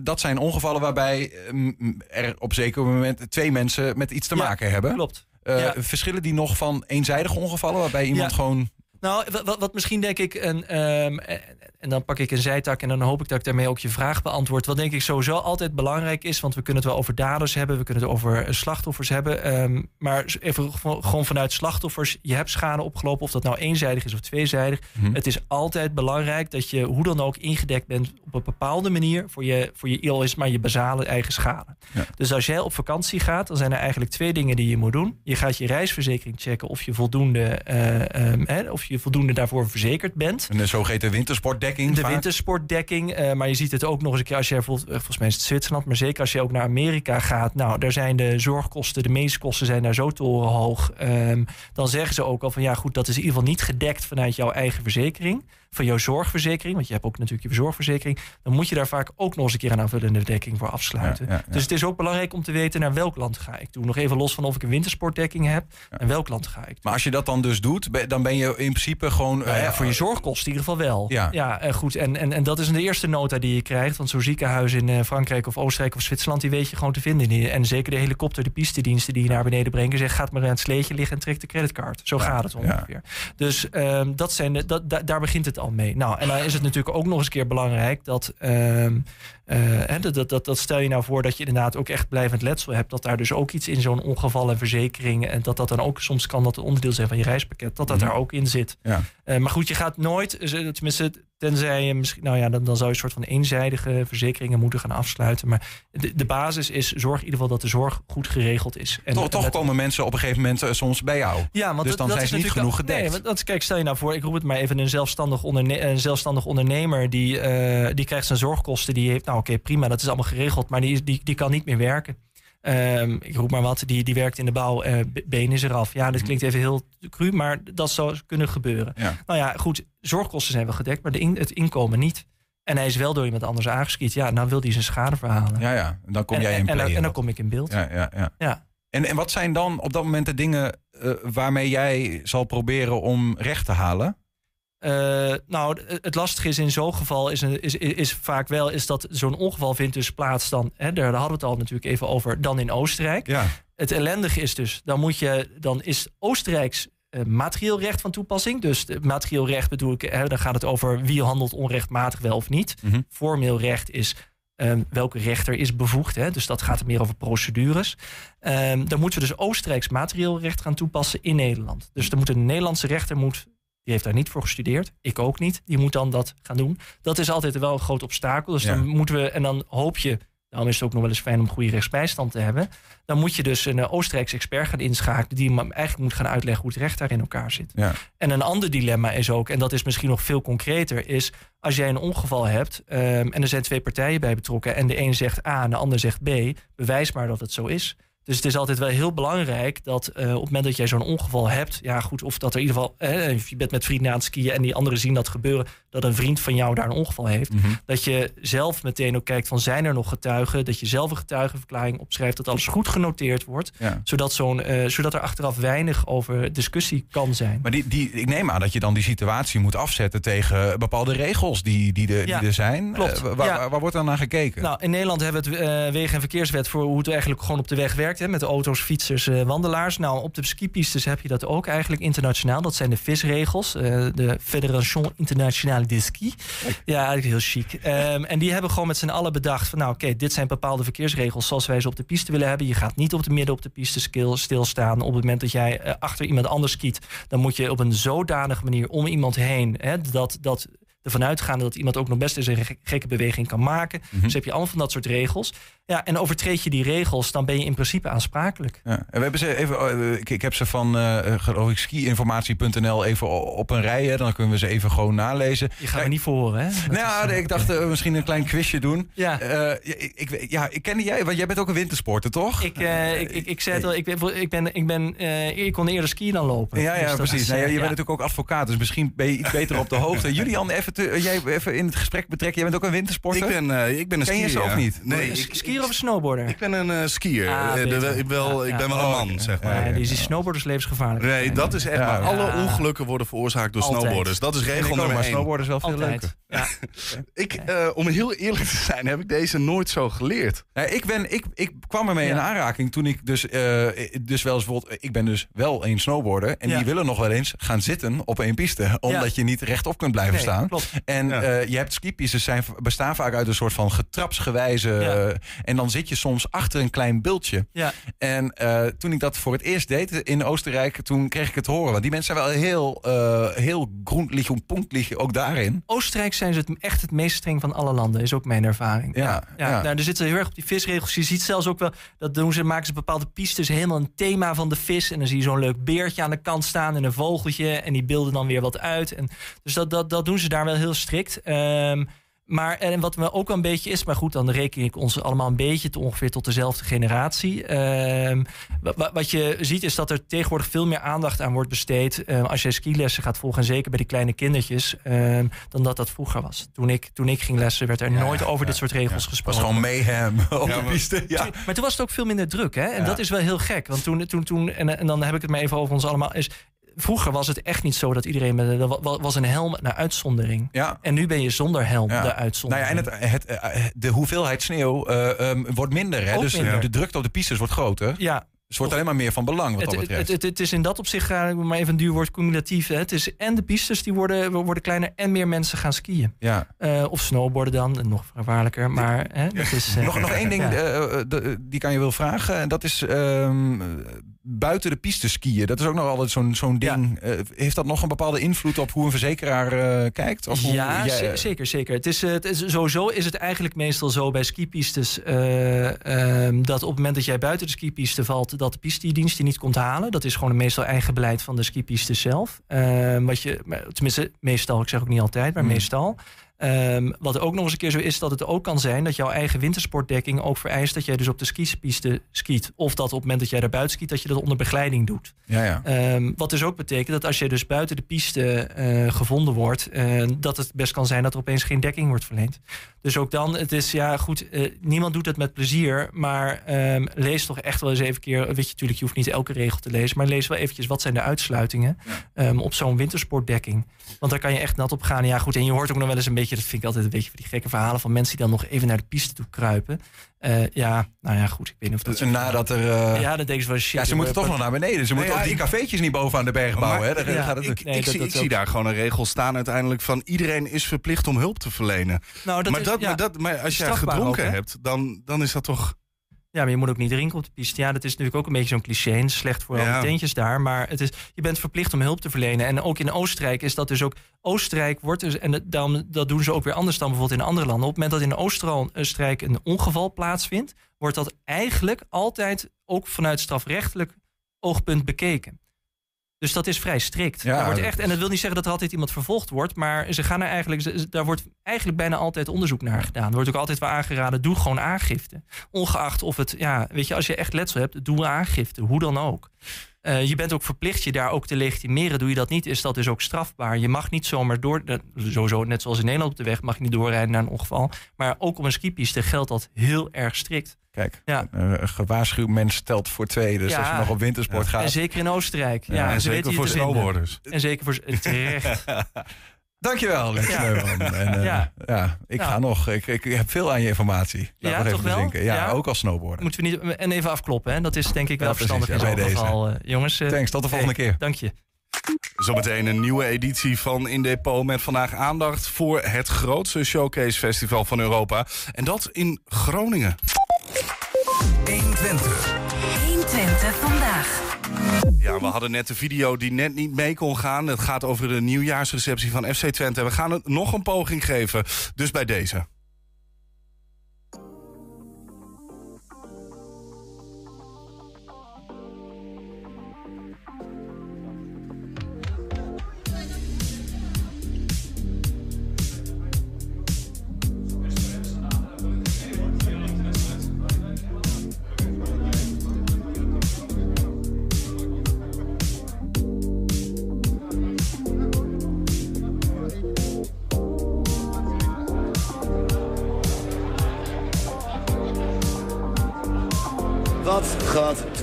dat zijn ongevallen waarbij er op zeker moment twee mensen met iets te maken hebben. Klopt. Eh, Ja. Verschillen die nog van eenzijdige ongevallen waarbij iemand Ja. gewoon... Nou, wa- wat, wat misschien denk ik, een, ehm, en, en dan pak ik een zijtak en dan hoop ik dat ik daarmee ook je vraag beantwoord. Wat denk ik sowieso altijd belangrijk is, want we kunnen het wel over daders hebben, we kunnen het over eh, slachtoffers hebben. ehm, maar even gewoon vanuit slachtoffers, je hebt schade opgelopen, of dat nou eenzijdig is of tweezijdig. Mhm. Het is altijd belangrijk dat je hoe dan ook ingedekt bent op een bepaalde manier voor je, voor je al is maar je basale eigen schade. Ja. Dus als jij op vakantie gaat, dan zijn er eigenlijk twee dingen die je moet doen. Je gaat je reisverzekering checken of je voldoende, eh, ehm, of je voldoende daarvoor verzekerd bent. Een zogeheten wintersportdekking De vaak. wintersportdekking. eh, maar je ziet het ook nog eens een keer als je bijvoorbeeld, eh, volgens mij is het Zwitserland, maar zeker als je ook naar Amerika gaat. Nou, daar zijn de zorgkosten, de meeskosten zijn daar zo torenhoog. Ehm, dan zeggen ze ook al van ja, goed, dat is in ieder geval niet gedekt vanuit jouw eigen verzekering. Van jouw zorgverzekering, want je hebt ook natuurlijk je zorgverzekering. Dan moet je daar vaak ook nog eens een keer een aanvullende dekking voor afsluiten. Ja, ja, ja. Dus het is ook belangrijk om te weten naar welk land ga ik toe. Nog even los van of ik een wintersportdekking heb. En welk land ga ik. Maar als je dat dan dus doet, dan ben je in principe gewoon... Nou eh, voor je zorgkosten in ieder geval wel. Ja. ja eh, goed. En, en, en dat is de eerste nota die je krijgt. Want zo'n ziekenhuis in eh, Frankrijk of Oostenrijk of Zwitserland... die weet je gewoon te vinden. En zeker de helikopter, de pistediensten die je naar beneden brengen... zeggen, gaat maar aan het sleetje liggen en trek de creditcard. Zo gaat het ongeveer. Dus ehm, dat zijn dat, da- daar begint het al mee. Nou, en dan is het natuurlijk ook nog eens een keer belangrijk... dat, ehm, eh, hè, dat, dat, dat, dat stel je nou voor dat je inderdaad ook echt blijvend letsel hebt... dat daar dus ook iets in zo'n ongeval en verzekering... en dat dat dan ook soms kan dat een onderdeel zijn van je reispakket... dat dat Mhm. daar ook in zit. Ja. Eh, maar goed, je gaat nooit, eh, tenminste, tenzij je misschien, nou ja, dan, dan zou je een soort van eenzijdige verzekeringen moeten gaan afsluiten. Maar de, de basis is zorg in ieder geval dat de zorg goed geregeld is. En, toch en komen mensen op een gegeven moment eh, soms bij jou. ja, want dus dat- dan dat zijn ze niet genoeg gedekt. Nee, want, kijk, stel je nou voor, ik roep het maar even een zelfstandig, onderne een zelfstandig ondernemer die, eh, die krijgt zijn zorgkosten. Die heeft, nou oké, prima, dat is allemaal geregeld, maar die, die, die kan niet meer werken. Ehm, ik roep maar wat, die, die werkt in de bouw, eh, b- been is eraf. Ja, dit klinkt even heel cru, maar dat zou kunnen gebeuren. Ja. Nou ja, goed, zorgkosten zijn wel gedekt, maar de in- het inkomen niet. En hij is wel door iemand anders aangeskiet. Ja, nou wil hij zijn schade verhalen. Ja, ja. En dan kom en, jij in en, play. en, dan- en kom ik in beeld. Ja, ja, ja. Ja. En, en wat zijn dan op dat moment de dingen uh, waarmee jij zal proberen om recht te halen? Uh, nou, het lastige is in zo'n geval is, is, is, vaak wel is dat zo'n ongeval vindt dus plaats dan. Hè, daar hadden we het al natuurlijk even over. Dan in Oostenrijk. Ja. Het ellendige is dus, dan moet je, dan is Oostenrijks uh, materieel recht van toepassing. Dus materieel recht bedoel ik, hè, dan gaat het over wie handelt onrechtmatig wel of niet. Mm -hmm. Formeel recht is Um, welke rechter is bevoegd. Hè? Dus dat gaat meer over procedures. Um, dan moeten we dus Oostenrijks materieel recht gaan toepassen in Nederland. Dus dan moet een Nederlandse rechter, moet, die heeft daar niet voor gestudeerd. Ik ook niet. Die moet dan dat gaan doen. Dat is altijd wel een groot obstakel. Dus Ja. dan moeten we, en dan hoop je, daarom is het ook nog wel eens fijn om goede rechtsbijstand te hebben. Dan moet je dus een uh, Oostenrijks expert gaan inschakelen, die eigenlijk moet gaan uitleggen hoe het recht daar in elkaar zit. Ja. En een ander dilemma is ook, en dat is misschien nog veel concreter, is als jij een ongeval hebt um, en er zijn twee partijen bij betrokken en de een zegt A en de ander zegt B, bewijs maar dat het zo is. Dus het is altijd wel heel belangrijk dat uh, op het moment dat jij zo'n ongeval hebt, ja goed, of dat er in ieder geval, eh, je bent met vrienden aan het skiën en die anderen zien dat gebeuren, dat een vriend van jou daar een ongeval heeft, Mhm. dat je zelf meteen ook kijkt van zijn er nog getuigen, dat je zelf een getuigenverklaring opschrijft, dat alles goed genoteerd wordt, Ja. zodat, zo'n, uh, zodat er achteraf weinig over discussie kan zijn. Maar die, die, ik neem aan dat je dan die situatie moet afzetten tegen bepaalde regels die, die, de, Ja, die er zijn. klopt. Eh, waar, Ja. waar, wordt dan naar gekeken? Nou, in Nederland hebben we het wegen- en verkeerswet voor hoe het eigenlijk gewoon op de weg werkt. Hè, met de auto's, fietsers, uh, wandelaars. Nou, op de skipistes heb je dat ook eigenlijk internationaal. Dat zijn de VIS-regels. Uh, de Fédération Internationale de Ski. Ja, eigenlijk heel chic. Um, en die hebben gewoon met z'n allen bedacht van... nou, oké, okay, dit zijn bepaalde verkeersregels zoals wij ze op de piste willen hebben. Je gaat niet op de midden op de piste stil, stilstaan. Op het moment dat jij uh, achter iemand anders skiet... dan moet je op een zodanige manier om iemand heen... Hè, dat... dat ervan uitgaande dat iemand ook nog best eens een gekke beweging kan maken. Mhm. Dus heb je allemaal van dat soort regels. Ja, en overtreed je die regels, dan ben je in principe aansprakelijk. Ja. En we hebben ze even, uh, ik, ik, heb ze van uh, geloof ik skiinformatie.nl even op een rij. Hè. Dan kunnen we ze even gewoon nalezen. Je gaat ja, me niet voor horen, hè? Dat nou, is, ik dacht uh, misschien een klein quizje doen. Ja. ik, ik, ja, ik kende jij, want jij bent ook een wintersporter, toch? Ik, ik, ik, ik zei het al, ik ben, ik ben, ik ben ik kon eerder skiën dan lopen. Ja, ja dus precies. Nou, ja, je bent natuurlijk ook advocaat, dus misschien ben je iets beter op de hoogte. Julian, even, te, jij even in het gesprek betrekken. Jij bent ook een wintersporter? Ik ben, uh, ik ben een Ken skier. je ze of niet? Nee, ik, skier of snowboarder? Ik ben een uh, skier. Ah, uh, de, ik, wel, ja, ik ben wel een man, zeg maar. Ja, die, die snowboarders levensgevaarlijk. Nee, dat is echt Ja. maar. Alle ongelukken worden veroorzaakt door Altijd. snowboarders. Dat is regel nummer maar is wel veel Altijd. leuker. Ja. Ik, uh, om heel eerlijk te zijn, heb ik deze nooit zo geleerd. Nee, ik, ben, ik, ik kwam ermee in aanraking toen ik dus, uh, dus wel eens bijvoorbeeld... Ik ben dus wel een snowboarder. En Ja. die willen nog wel eens gaan zitten op één piste. Omdat je niet rechtop kunt blijven Nee, staan. klopt. En Ja. uh, je hebt skipistes zijn, bestaan vaak uit een soort van getrapsgewijze... En dan zit je soms achter een klein bultje. Ja. En uh, toen ik dat voor het eerst deed in Oostenrijk... toen kreeg ik het horen. Want die mensen zijn wel heel, uh, heel groenlig en punktlig ook daarin. Oostenrijk zijn ze het, echt het meest streng van alle landen, is ook mijn ervaring. Ja, ja. ja. Nou, er zitten heel erg op die visregels. Je ziet zelfs ook wel, dat doen ze, maken ze bepaalde pistes helemaal een thema van de vis. En dan zie je zo'n leuk beertje aan de kant staan en een vogeltje. En die beelden dan weer wat uit. En, dus dat, dat, dat doen ze daar wel heel strikt. Um, maar en wat me ook wel een beetje is, maar goed, dan reken ik ons allemaal een beetje te ongeveer tot dezelfde generatie. Um, wat je ziet is dat er tegenwoordig veel meer aandacht aan wordt besteed. Um, als je skilessen gaat volgen, en zeker bij die kleine kindertjes, um, dan dat dat vroeger was. Toen ik, toen ik ging lessen, werd er Ja, nooit over ja, dit soort regels ja. gesproken. Het was gewoon mayhem op de maar- piste. Ja. Maar toen was het ook veel minder druk. Hè? En dat is wel heel gek. Want toen, toen, toen en, en dan heb ik het maar even over ons allemaal. Is, vroeger was het echt niet zo dat iedereen met wa- was een helm naar uitzondering. Ja. En nu ben je zonder helm Ja. de Nou ja, uitzondering. en het, het, eh, de hoeveelheid sneeuw eh, ehm, wordt minder. Hè? Ook dus minder. de drukte op de pistes wordt groter. ja, Dus het wordt alleen maar meer van belang wat het, dat het, betreft. het, het is in dat opzicht, uh, maar even een duur woord, cumulatief. Hè? Het is en de pistes die worden, worden kleiner en meer mensen gaan skiën. ja. Uh, of snowboarden dan, nog gevaarlijker. Maar hè, dat is... uh, Nog, nog één ding, ja. eh, eh, die kan je wel vragen. En dat is ehm, buiten de piste skiën. Dat is ook nog altijd zo'n zo'n ding. Eh, heeft dat nog een bepaalde invloed op hoe een verzekeraar eh, kijkt? Of hoe ja, jij- ze- zeker, zeker. Het is, eh, het is, sowieso is het eigenlijk meestal zo bij skipistes... ehm, dat op het moment dat jij buiten de skipiste valt... dat de pistedienst je niet komt halen. Dat is gewoon meestal eigen beleid van de skipiste zelf. Ehm, wat je, tenminste, meestal, ik zeg ook niet altijd, maar Hmm. meestal. Um, wat ook nog eens een keer zo is, dat het ook kan zijn dat jouw eigen wintersportdekking ook vereist dat jij dus op de skipiste skiet. Of dat op het moment dat jij daar buiten skiet, dat je dat onder begeleiding doet. Ja, ja. Um, wat dus ook betekent dat als je dus buiten de piste uh, gevonden wordt, uh, dat het best kan zijn dat er opeens geen dekking wordt verleend. Dus ook dan, het is ja goed, uh, niemand doet het met plezier, maar um, lees toch echt wel eens even een keer, weet je natuurlijk, je hoeft niet elke regel te lezen, maar lees wel eventjes wat zijn de uitsluitingen ja. op zo'n wintersportdekking. Want daar kan je echt nat op gaan. Ja goed, en je hoort ook nog wel eens een beetje, dat vind ik altijd een beetje van die gekke verhalen van mensen die dan nog even naar de piste toe kruipen. Uh, ja, nou ja, goed. Ik weet niet of dat. Dus nadat er. Uh... Ja, dan denk shit. Ja, ze moeten toch nog naar beneden. Ze moeten ja, ook die cafeetjes niet boven aan de berg bouwen. Maar, hè? Ja, gaat het... Ik, nee, ik, dat, zie, dat ik zie daar gewoon een regel staan uiteindelijk van iedereen is verplicht om hulp te verlenen. Nou, dat maar, is, dat, maar, dat, maar als jij gedronken ook, hebt, dan, dan is dat toch. Ja, maar je moet ook niet drinken op de piste. Ja, dat is natuurlijk ook een beetje zo'n cliché. En slecht voor ja. al die tentjes daar. Maar het is, je bent verplicht om hulp te verlenen. En ook in Oostenrijk is dat dus ook... Oostenrijk wordt dus... En dan, dat doen ze ook weer anders dan bijvoorbeeld in andere landen. Op het moment dat in Oostenrijk een ongeval plaatsvindt... wordt dat eigenlijk altijd ook vanuit strafrechtelijk oogpunt bekeken. Dus dat is vrij strikt. Ja, daar wordt echt, en dat wil niet zeggen dat er altijd iemand vervolgd wordt, maar ze gaan er eigenlijk, daar wordt eigenlijk bijna altijd onderzoek naar gedaan. Er wordt ook altijd wel aangeraden, doe gewoon aangifte. Ongeacht of het, ja, weet je, als je echt letsel hebt, doe aangifte, hoe dan ook. Uh, je bent ook verplicht je daar ook te legitimeren. Doe je dat niet, is dat dus ook strafbaar. Je mag niet zomaar door, sowieso net zoals in Nederland op de weg, mag je niet doorrijden naar een ongeval. Maar ook op een skipiste geldt dat heel erg strikt. Kijk, ja. een gewaarschuwd mens telt voor twee. Dus ja. als je nog op wintersport ja. gaat. En zeker in Oostenrijk. Ja, en zeker voor snowboarders. En zeker voor terecht. Dankjewel, Lex ja. Neumann. En, uh, ja. ja, ik ga nog. Ik, ik, heb veel aan je informatie. Laat ja, nog even toch wel? bezinken. Ja, ja, ook als snowboarder. Moeten we niet en even afkloppen, hè? Dat is denk ik wel ja, verstandig in zo'n geval. Uh, jongens, uh, Thanks, tot de volgende hey, keer. Dank je. Zometeen een nieuwe editie van In Depot met vandaag aandacht voor het grootste showcase festival van Europa. En dat in Groningen. 120. 120 vandaag. Ja, we hadden net de video die net niet mee kon gaan. Het gaat over de nieuwjaarsreceptie van FC Twente. We gaan het nog een poging geven, dus bij deze.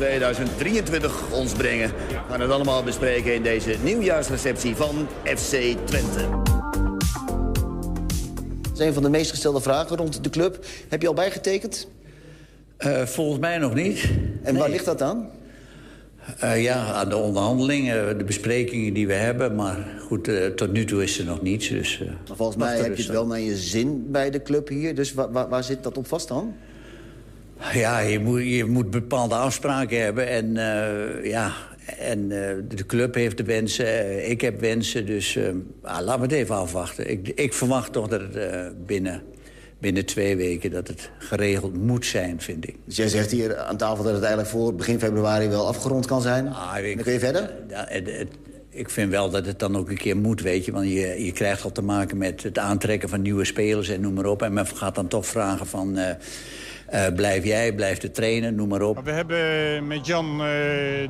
2023 ons brengen? We gaan het allemaal bespreken in deze nieuwjaarsreceptie van FC Twente. Dat is een van de meest gestelde vragen rond de club. Heb je al bijgetekend? Uh, volgens mij nog niet. En nee. waar ligt dat aan? Uh, ja, aan de onderhandelingen, de besprekingen die we hebben. Maar goed, uh, tot nu toe is er nog niets. Dus, maar volgens mij heb je het wel naar je zin bij de club hier. Dus waar zit dat op vast dan? Ja, je moet, je moet bepaalde afspraken hebben. En uh, ja, en uh, de club heeft de wensen, uh, ik heb wensen. Dus ah, laten we het even afwachten. Ik, ik verwacht toch dat het binnen, binnen twee weken dat het geregeld moet zijn, vind ik. Dus jij zegt hier aan tafel dat het eigenlijk voor begin februari wel afgerond kan zijn? Ah, ik, dan kun je verder? Ja, het, het, ik vind wel dat het dan ook een keer moet, weet je. Want je, je krijgt al te maken met het aantrekken van nieuwe spelers en noem maar op. En men gaat dan toch vragen van... Uh, blijf jij, blijf de trainen, noem maar op. We hebben met Jan uh,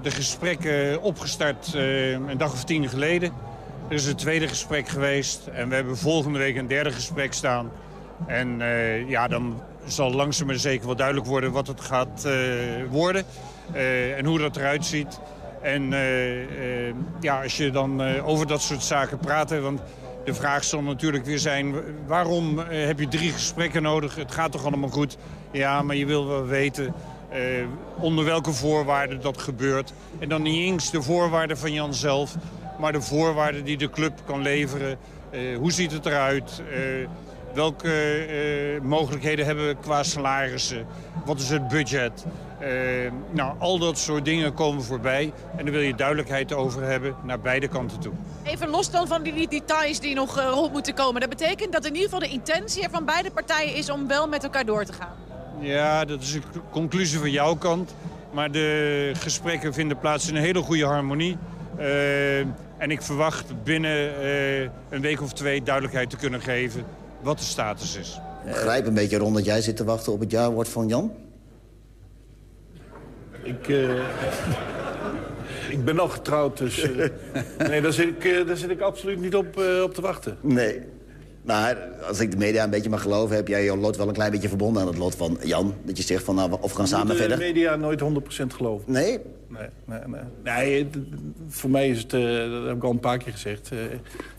de gesprekken opgestart uh, een dag of tien geleden. Er is een tweede gesprek geweest en we hebben volgende week een derde gesprek staan. En ja, dan zal langzaam maar zeker wel duidelijk worden wat het gaat worden en hoe dat eruit ziet. En ja, als je dan over dat soort zaken praat, want de vraag zal natuurlijk weer zijn, waarom heb je drie gesprekken nodig? Het gaat toch allemaal goed? Ja, maar je wil wel weten uh, onder welke voorwaarden dat gebeurt. En dan niet eens de voorwaarden van Jan zelf, maar de voorwaarden die de club kan leveren. Uh, hoe ziet het eruit? Uh, welke mogelijkheden hebben we qua salarissen? Wat is het budget? nou, al dat soort dingen komen voorbij. En daar wil je duidelijkheid over hebben naar beide kanten toe. Even los dan van die details die nog rond moeten komen. Dat betekent dat in ieder geval de intentie er van beide partijen is om wel met elkaar door te gaan. Ja, dat is een conclusie van jouw kant. Maar de gesprekken vinden plaats in een hele goede harmonie. Uh, en ik verwacht binnen uh, een week of twee duidelijkheid te kunnen geven. wat de status is. Ik begrijp een beetje rond dat jij zit te wachten op het jaarwoord van Jan. Ik, eh, ik ben nog getrouwd, dus... eh, nee, daar zit, ik, eh, daar zit ik absoluut niet op, eh, op te wachten. Nee. Maar als ik de media een beetje mag geloven... heb jij jouw lot wel een klein beetje verbonden aan het lot van Jan. Dat je zegt van, nou, of we gaan samen Moet de verder. media nooit 100% geloven. Nee? Nee, nee, nee. nee voor mij is het, eh, dat heb ik al een paar keer gezegd... eh,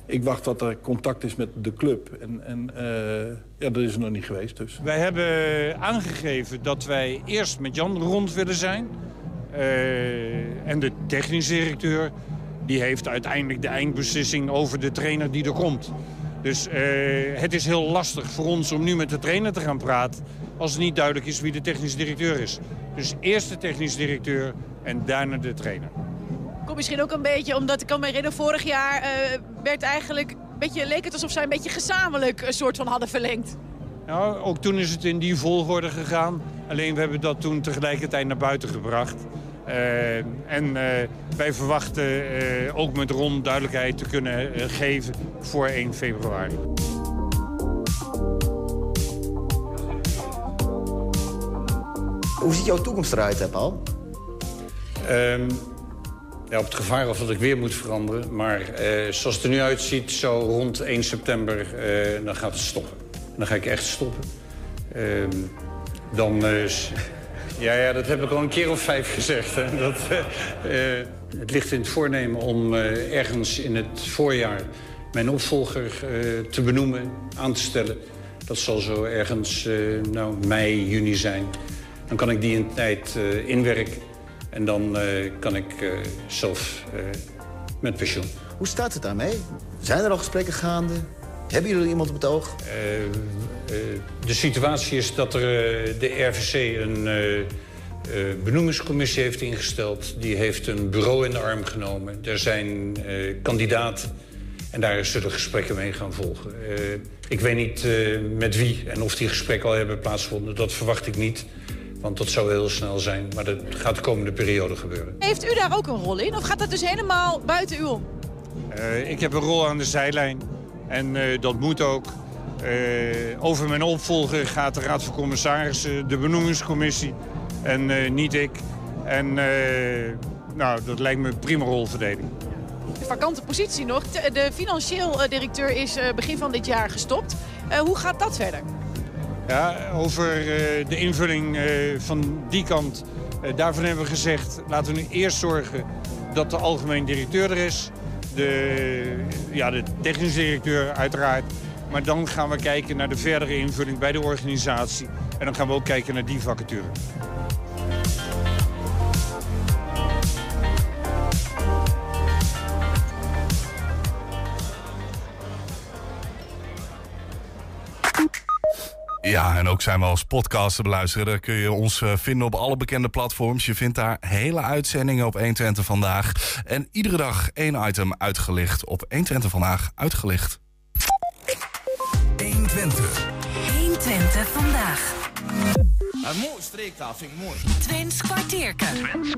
ik wacht tot er contact is met de club. En, en eh, ja, dat is er nog niet geweest, dus... Wij hebben aangegeven dat wij eerst met Jan rond willen zijn. Eh, en de technisch directeur die heeft uiteindelijk de eindbeslissing over de trainer die er komt. Dus eh, het is heel lastig voor ons om nu met de trainer te gaan praten... als het niet duidelijk is wie de technisch directeur is. Dus eerst de technisch directeur en daarna de trainer. Kom misschien ook een beetje, omdat ik kan me herinneren, vorig jaar eh, werd eigenlijk een beetje, leek het alsof zij een beetje gezamenlijk een soort van hadden verlengd. Nou, ook toen is het in die volgorde gegaan. Alleen we hebben dat toen tegelijkertijd naar buiten gebracht. Eh, en eh, wij verwachten eh, ook met Ron duidelijkheid te kunnen geven voor 1 februari. Hoe ziet jouw toekomst eruit, hè, Paul? Ehm, ja, op het gevaar of dat ik weer moet veranderen. Maar eh, zoals het er nu uitziet, zo rond 1 september, eh, dan gaat het stoppen. Dan ga ik echt stoppen. Ehm, dan... eh, ja, ja, dat heb ik al een keer of vijf gezegd. Hè. Dat, eh, eh, het ligt in het voornemen om eh, ergens in het voorjaar... mijn opvolger te benoemen, aan te stellen. Dat zal zo ergens nou, mei, juni zijn. Dan kan ik die in tijd inwerken. En dan kan ik zelf met pensioen. Hoe staat het daarmee? Zijn er al gesprekken gaande? Hebben jullie iemand op het oog? Eh, de situatie is dat er, eh, de RVC een eh, benoemingscommissie heeft ingesteld. Die heeft een bureau in de arm genomen. Er zijn eh, kandidaten en daar zullen gesprekken mee gaan volgen. Eh, ik weet niet eh, met wie en of die gesprekken al hebben plaatsgevonden. Dat verwacht ik niet, want dat zou heel snel zijn. Maar dat gaat de komende periode gebeuren. Heeft u daar ook een rol in of gaat dat dus helemaal buiten u om? Eh, ik heb een rol aan de zijlijn en eh, dat moet ook. Eh, over mijn opvolger gaat de Raad van Commissarissen, de benoemingscommissie en eh, niet ik. En eh, nou, dat lijkt me een prima rolverdeling. De vakante positie nog. De financieel directeur is begin van dit jaar gestopt. Hoe gaat dat verder? Ja, over de invulling van die kant, daarvan hebben we gezegd... laten we nu eerst zorgen dat de algemeen directeur er is. De, ja, de technisch directeur uiteraard. Maar dan gaan we kijken naar de verdere invulling bij de organisatie. En dan gaan we ook kijken naar die vacature. Ja, en ook zijn we als podcast te beluisteren. Daar kun je ons eh, vinden op alle bekende platforms. Je vindt daar hele uitzendingen op 120 vandaag. En iedere dag één item uitgelicht op 120 vandaag uitgelicht. 120. 120 vandaag. Een mooie streektaal vind ik mooi. Twins kwartierken. Twins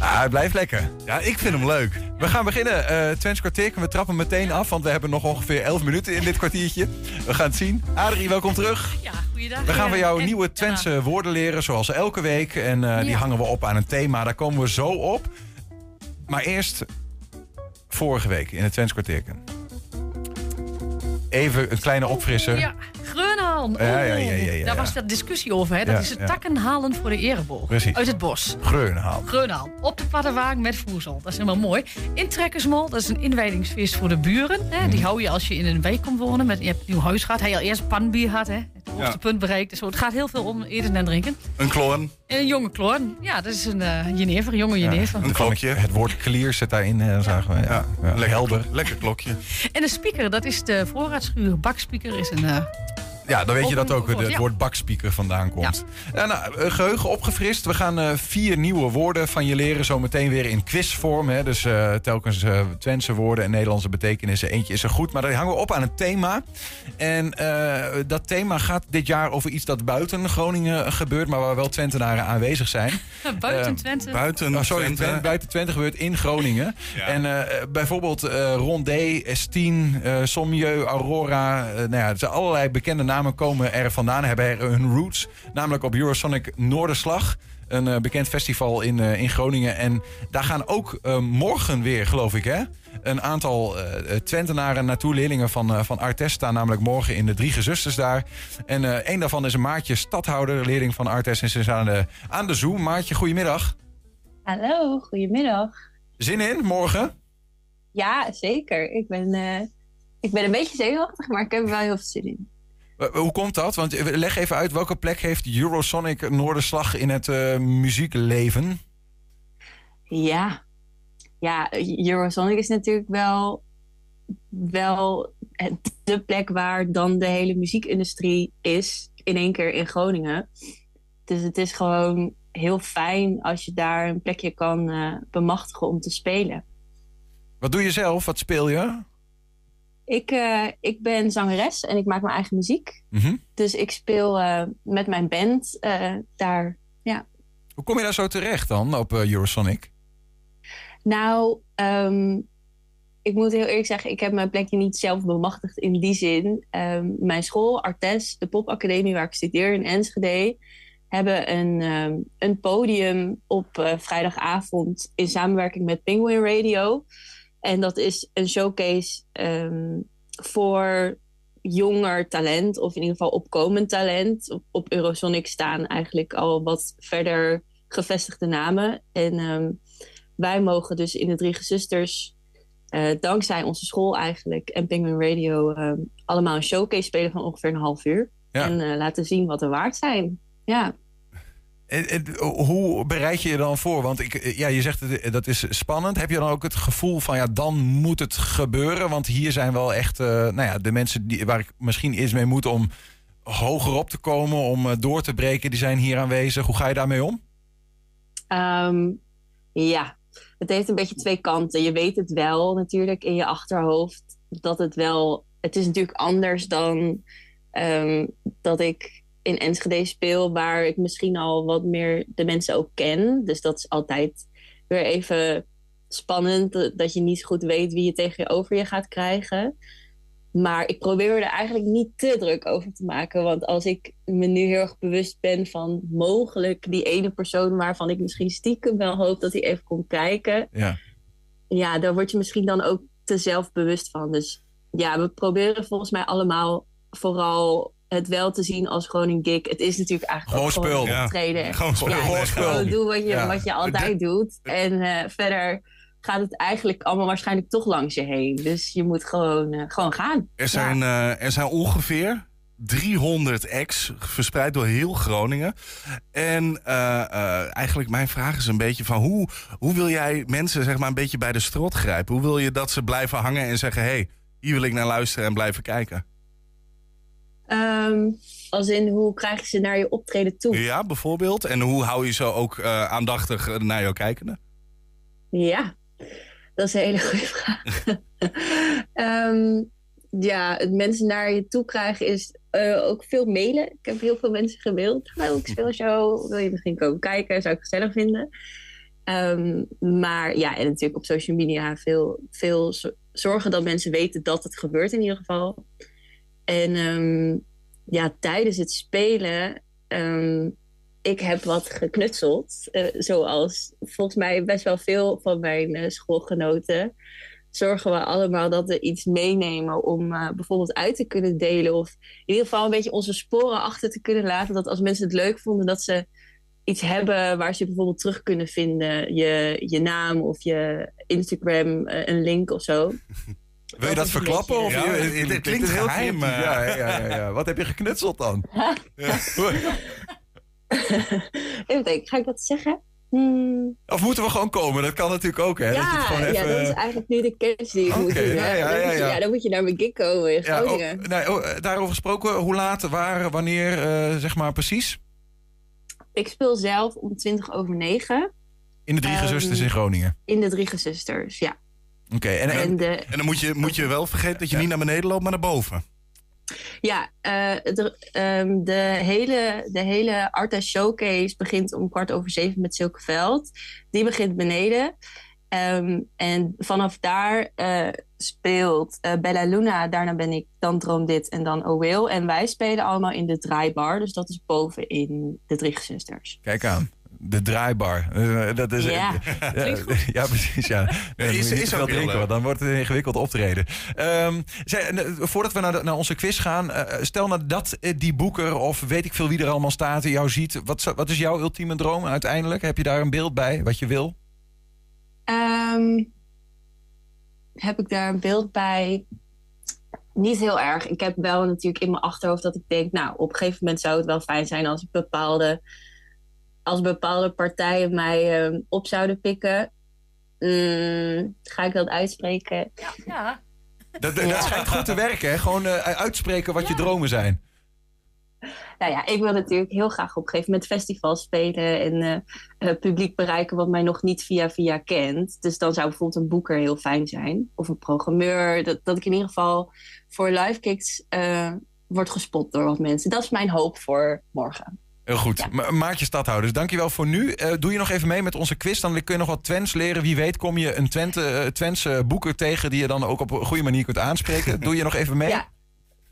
Ah, het blijft lekker. Ja, ik vind hem leuk. We gaan beginnen. eh Twents kwartierken. We trappen meteen af, want we hebben nog ongeveer 11 minuten in dit kwartiertje. We gaan het zien. Adrie, welkom terug. Ja, goeiedag. We gaan van jou En- nieuwe Twentse woorden leren, zoals elke week. En eh, die Ja. hangen we op aan een thema. Daar komen we zo op. Maar eerst vorige week in het Twents kwartierken. Even een kleine opfrisser. Ja, Greunhaan. Ja, ja, ja, ja, ja, ja. Daar was wat discussie over. Hè? Dat Ja, is het ja. takken halen voor de ereboog. Precies. Uit het bos. Greunhaal. Greunhaan. Op de paddenwagen met voezel. Dat is helemaal mooi. Intrekkersmol, dat is een inwijdingsfeest voor de buren. Hè? Mhm. Die hou je als je in een wijk komt wonen. Met, je hebt een nieuw huis gehad. Hij al eerst panbier had. Hè? Het hoogste punt bereikt. Dus het gaat heel veel om eten en drinken. Een kloon. En een jonge kloon. Ja, dat is een eh jenever, een jonge jenever. een klokje. Het woord clear zit daarin, eh, zagen we. Ja, ja. Lekker, helder. Lekker klokje. En een speaker, dat is de voorraadschuur. Bakspeaker is een... eh, Ja, dan weet je dat ook het woord, bakspeaker vandaan komt. Ja. nou, eh, geheugen opgefrist. We gaan eh, vier nieuwe woorden van je leren. Zometeen weer in quizvorm. Hè. Dus eh, telkens eh Twentse woorden en Nederlandse betekenissen. Eentje is er goed. Maar dat hangen we op aan een thema. En eh, dat thema gaat dit jaar over iets dat buiten Groningen gebeurt. Maar waar wel Twentenaren aanwezig zijn. Buiten Eh, Twente. Buiten Oh, sorry, Twente. Twen- buiten Twente gebeurt in Groningen. En eh, bijvoorbeeld eh Rondé, S10, eh Sommieu, Aurora. eh, nou ja, er zijn allerlei bekende namen komen er vandaan. Hebben er hun roots. Namelijk op Eurosonic Noorderslag. Een eh, bekend festival in, eh, in Groningen. En daar gaan ook eh, morgen weer, geloof ik, hè? Een aantal Twentenaren naartoe. Leerlingen van, van Artes staan namelijk morgen in de Drie Gezusters daar. En een daarvan is een Maartje Stadhouder, leerling van Artes. En ze is aan de, aan de Zoom. Maartje, goedemiddag. Hallo, goedemiddag. Zin in, morgen? Ja, zeker. Ik ben, ik ben een beetje zenuwachtig, maar ik heb er wel heel veel zin in. Eh, Hoe komt dat? Want eh, leg even uit, welke plek heeft Eurosonic Noorderslag in het eh, muziekleven? Ja, ja Eurosonic is natuurlijk wel, wel de plek waar dan de hele muziekindustrie is in één keer in Groningen. Dus het is gewoon heel fijn als je daar een plekje kan bemachtigen om te spelen. Wat doe je zelf? Wat speel je? Ik, eh, ik ben zangeres en ik maak mijn eigen muziek. Mhm. Dus ik speel eh, met mijn band eh, daar. Ja. Hoe kom je daar zo terecht dan op Eurosonic? Nou, ehm, ik moet heel eerlijk zeggen, ik heb mijn plekje niet zelf bemachtigd in die zin. Ehm, mijn school, Artes, de popacademie waar ik studeer in Enschede, hebben een, ehm, een podium op vrijdagavond in samenwerking met Penguin Radio. En dat is een showcase ehm, voor jonger talent, of in ieder geval opkomend talent. Op, op Eurosonic staan eigenlijk al wat verder gevestigde namen. En ehm, wij mogen dus in de Drie Gezusters, eh, dankzij onze school eigenlijk en Penguin Radio, ehm, allemaal een showcase spelen van ongeveer een half uur. Ja. En eh, laten zien wat we waard zijn. Ja. En hoe bereid je je dan voor? Want ik, eh, ja, je zegt het, dat is spannend. Heb je dan ook het gevoel van ja, dan moet het gebeuren? Want hier zijn wel echt eh, nou ja, de mensen die, waar ik misschien eens mee moet om hoger op te komen, om eh, door te breken, die zijn hier aanwezig. Hoe ga je daarmee om? Ehm, ja, het heeft een beetje twee kanten. Je weet het wel natuurlijk in je achterhoofd dat het wel. Het is natuurlijk anders dan ehm, dat ik in Enschede speel, waar ik misschien al wat meer de mensen ook ken. Dus dat is altijd weer even spannend dat- dat je niet goed weet wie je tegen je over je gaat krijgen. Maar ik probeer er eigenlijk niet te druk over te maken. Want als ik me nu heel erg bewust ben van mogelijk die ene persoon waarvan ik misschien stiekem wel hoop dat hij even komt kijken. Ja. Ja, daar word je misschien dan ook te zelfbewust van. Dus ja, we proberen volgens mij allemaal vooral het wel te zien als gewoon een gig. Het is natuurlijk eigenlijk Gewoon ook gewoon spul. een Ja. optreden. Gewoon spul. Ja, Gewoon spul. gewoon doen wat je, Ja. wat je altijd doet. En eh, verder gaat het eigenlijk allemaal waarschijnlijk toch langs je heen. Dus je moet gewoon, eh, gewoon gaan. Er zijn, eh, er zijn ongeveer 300 acts verspreid door heel Groningen. En eigenlijk mijn vraag is een beetje van hoe, hoe wil jij mensen zeg maar een beetje bij de strot grijpen? Hoe wil je dat ze blijven hangen en zeggen: hé, hey, hier wil ik naar luisteren en blijven kijken? Ehm, als in, hoe krijg je ze naar je optreden toe? Ja, bijvoorbeeld. En hoe hou je ze ook eh, aandachtig eh, naar jou kijkende? Ja, dat is een hele goede vraag. Ehm, ja, het mensen naar je toe krijgen is eh, ook veel mailen. Ik heb heel veel mensen gemaild. Hallo, ik speel een show. Wil je misschien komen kijken? Zou ik gezellig vinden. Ehm, maar ja, en natuurlijk op social media veel, veel zo- zorgen dat mensen weten dat het gebeurt in ieder geval. En ehm, ja, tijdens het spelen, ehm, ik heb wat geknutseld. eh, zoals volgens mij best wel veel van mijn eh, schoolgenoten. Zorgen we allemaal dat we iets meenemen om eh, bijvoorbeeld uit te kunnen delen. Of in ieder geval een beetje onze sporen achter te kunnen laten. Dat als mensen het leuk vonden, dat ze iets hebben waar ze bijvoorbeeld terug kunnen vinden. Je, je naam of je Instagram, een link of zo. Wil je dat verklappen? Of Ja, het, het klinkt heel geheim, eh. Ja, ja, ja, ja, ja. Wat heb je geknutseld dan? Even denken, ga ik dat zeggen? Hmm, Of moeten we gewoon komen? Dat kan natuurlijk ook, hè? dat je het ja, ja, even... dat is eigenlijk nu de kennis die ik moet Oké, doen. ja, ja, dan ja, moet je- ja. dan moet je naar mijn gig komen in Ja, Groningen. oh, nee, oh, eh, daarover gesproken, hoe laat, waar, wanneer, eh, zeg maar precies? Ik speel zelf om 20 over 9 In de Drie Ehm, Gezusters in Groningen. in de Drie Gezusters, ja. Oké, en, En en, de, En dan moet je, moet je wel vergeten dat je niet naar beneden loopt, maar naar boven. ja, eh, de, ehm, de, hele, de hele Arta Showcase begint om kwart over zeven met Silkeveld. Die begint beneden. Ehm, en vanaf daar eh, speelt eh, Bella Luna. Daarna ben ik, dan Droom Dit en dan Oh Will. En wij spelen allemaal in de draaibar. Dus dat is boven in de Drie Gezusters. kijk aan. De draaibar. Eh, dat is, Ja, klinkt ja, precies. Ja. Is- is heel drinken, want dan wordt het een ingewikkeld optreden. Ehm, zij- eh, voordat we naar, de- naar onze quiz gaan, eh, stel nou dat die boeker of weet ik veel wie er allemaal staat en jou ziet. Wat, wat is jouw ultieme droom uiteindelijk? Heb je daar een beeld bij, wat je wil? Ehm, heb ik daar een beeld bij? Niet heel erg. Ik heb wel natuurlijk in mijn achterhoofd dat ik denk, nou, op een gegeven moment zou het wel fijn zijn als bepaalde, als bepaalde partijen mij ehm, op zouden pikken. Mm, ga ik dat uitspreken? Ja. Dat, dat schijnt goed te werken, hè? Gewoon eh, uitspreken wat je dromen zijn. Nou ja, ik wil natuurlijk heel graag op een gegeven moment festivals spelen en eh, eh, publiek bereiken wat mij nog niet via via kent. Dus dan zou bijvoorbeeld een boeker heel fijn zijn. Of een programmeur. Dat, dat ik in ieder geval voor live kicks eh, word gespot door wat mensen. Dat is mijn hoop voor morgen. Heel goed. Ma Maartje Stadhouders, dankjewel voor nu. Eh, doe je nog even mee met onze quiz. Dan kun je nog wat Twents leren. Wie weet kom je een Twente, eh, Twentse boeker tegen... die je dan ook op een goede manier kunt aanspreken. Doe je nog even mee? Ja.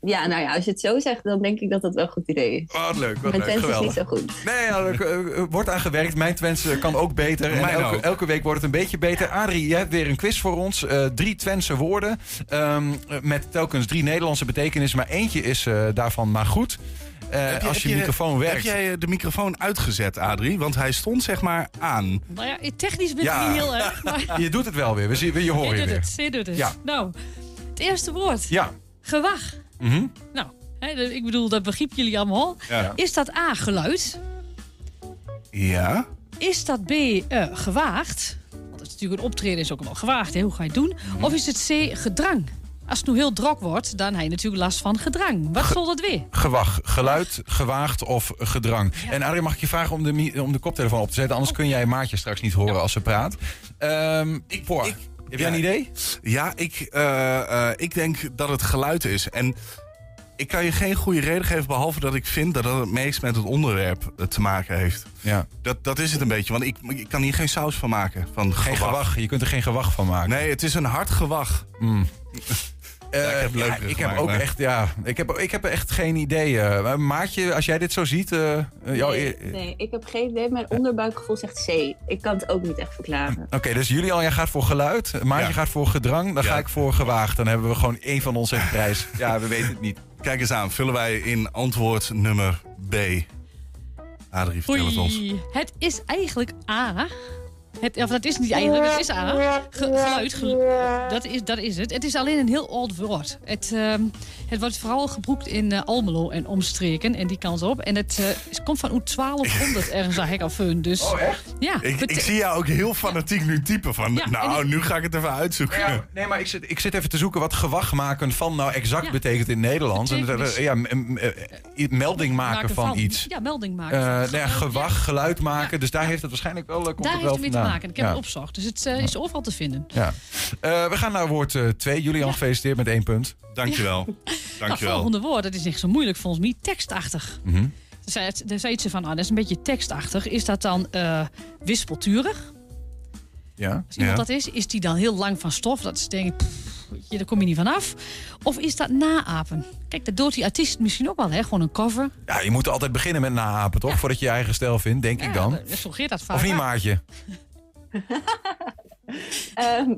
Ja, nou ja, als je het zo zegt, dan denk ik dat dat wel een goed idee is. Wat leuk, wat Mijn leuk. Twents is niet zo goed. Nee, ja, er eh, wordt aan gewerkt. Mijn Twents kan ook beter. En Mijn elke, ook. elke week wordt het een beetje beter. Adrie, jij hebt weer een quiz voor ons. Eh, drie Twentse woorden. ehm, met telkens drie Nederlandse betekenissen. Maar eentje is eh, daarvan maar goed. Eh, Heb als je, microfoon werkt. Heb jij eh, de microfoon uitgezet, Adrie? Want hij stond zeg maar aan. Nou ja, technisch ben ik Ja. niet heel erg. Maar Je doet het wel weer. We zien, je horen je je doet weer. het, je doet het. Ja. Nou, het eerste woord. Ja. Gewag. Mhm. Nou, hè, ik bedoel, dat begrijpen jullie allemaal. Ja. Is dat A, geluid? Ja. Is dat B, eh, gewaagd? Want dat is natuurlijk een optreden is ook wel gewaagd. Hè? Hoe ga je het doen? Mhm. Of is het C, gedrang? Als het nu heel drok wordt, dan heb je natuurlijk last van gedrang. Wat zal dat weer? Gewag, geluid, gewaagd of gedrang. En Adrie, mag ik je vragen om de, om de koptelefoon op te zetten? Anders kun jij Maartje straks niet horen als ze praat. Ehm ik, heb jij een idee? Ja, ik, eh, eh, ik denk dat het geluid is. En ik kan je geen goede reden geven, behalve dat ik vind dat het het meest met het onderwerp eh, te maken heeft. Ja. Dat, dat is het een beetje, want ik, ik kan hier geen saus van maken. Van Geen gewag, je kunt er geen gewag van maken. Nee, het is een hard gewag. Mm. Ja, ik heb Eh, ja, ik heb ook maar- echt, ja, ik heb, ik heb echt geen idee. eh. Maar Maartje, als jij dit zo ziet, eh, eh, jouw Nee, ik heb geen idee. Mijn onderbuikgevoel zegt C. Ik kan het ook niet echt verklaren. Oké, dus Julian, jij gaat voor geluid. Maartje Ja. gaat voor gedrang. Dan Ja. ga ik voor gewaagd. Dan hebben we gewoon één van ons heeft prijs. Ja, we weten het niet. Kijk eens aan, vullen wij in antwoord nummer B. Adrie, vertel het ons. Het is eigenlijk A. Het, of dat is niet eigenlijk, het is A. Ge- geluid, gelu- dat, is, dat is het. Het is alleen een heel oud woord. Het, ehm, het wordt vooral gebruikt in eh, Almelo en omstreken en die kant op. En het, eh, het komt van oud 1200 ergens of hun. Dus, Oh, echt? Ja. Ik, ik zie jou ook heel fanatiek nu typen van... Ja, nou, ik- nu ga ik het even uitzoeken. Ja, nee, maar ik zit, ik zit even te zoeken wat gewag maken van nou exact Ja. betekent in het Nederlands. En, eh, ja, melding maken van, iets. Ja, melding maken. van nou ja, geluid. gewag, geluid maken. Dus daar heeft het waarschijnlijk wel, komt Daar het wel vandaan. Maken. Ik heb Ja. het opzocht. Dus het eh, is overal te vinden. Ja. Eh, we gaan naar woord 2. Julian, gefeliciteerd met één punt. Dankjewel. Het Dankjewel. volgende woord, dat is niet zo moeilijk volgens mij, tekstachtig. Mhm. Daar zei, het- daar zei ze van, ah, dat is een beetje tekstachtig. Is dat dan eh, wispelturig? Ja. Als iemand dat is, is die dan heel lang van stof? Dat is denk ik, pff, daar kom je niet vanaf. Of is dat naapen? Kijk, dat doet die artiest misschien ook wel, hè? Gewoon een cover. Ja, je moet altijd beginnen met naapen, toch? Voordat je je eigen stijl vindt, denk ik dan. Ja, geeft dat vaak. Of niet, Maartje? Ehm,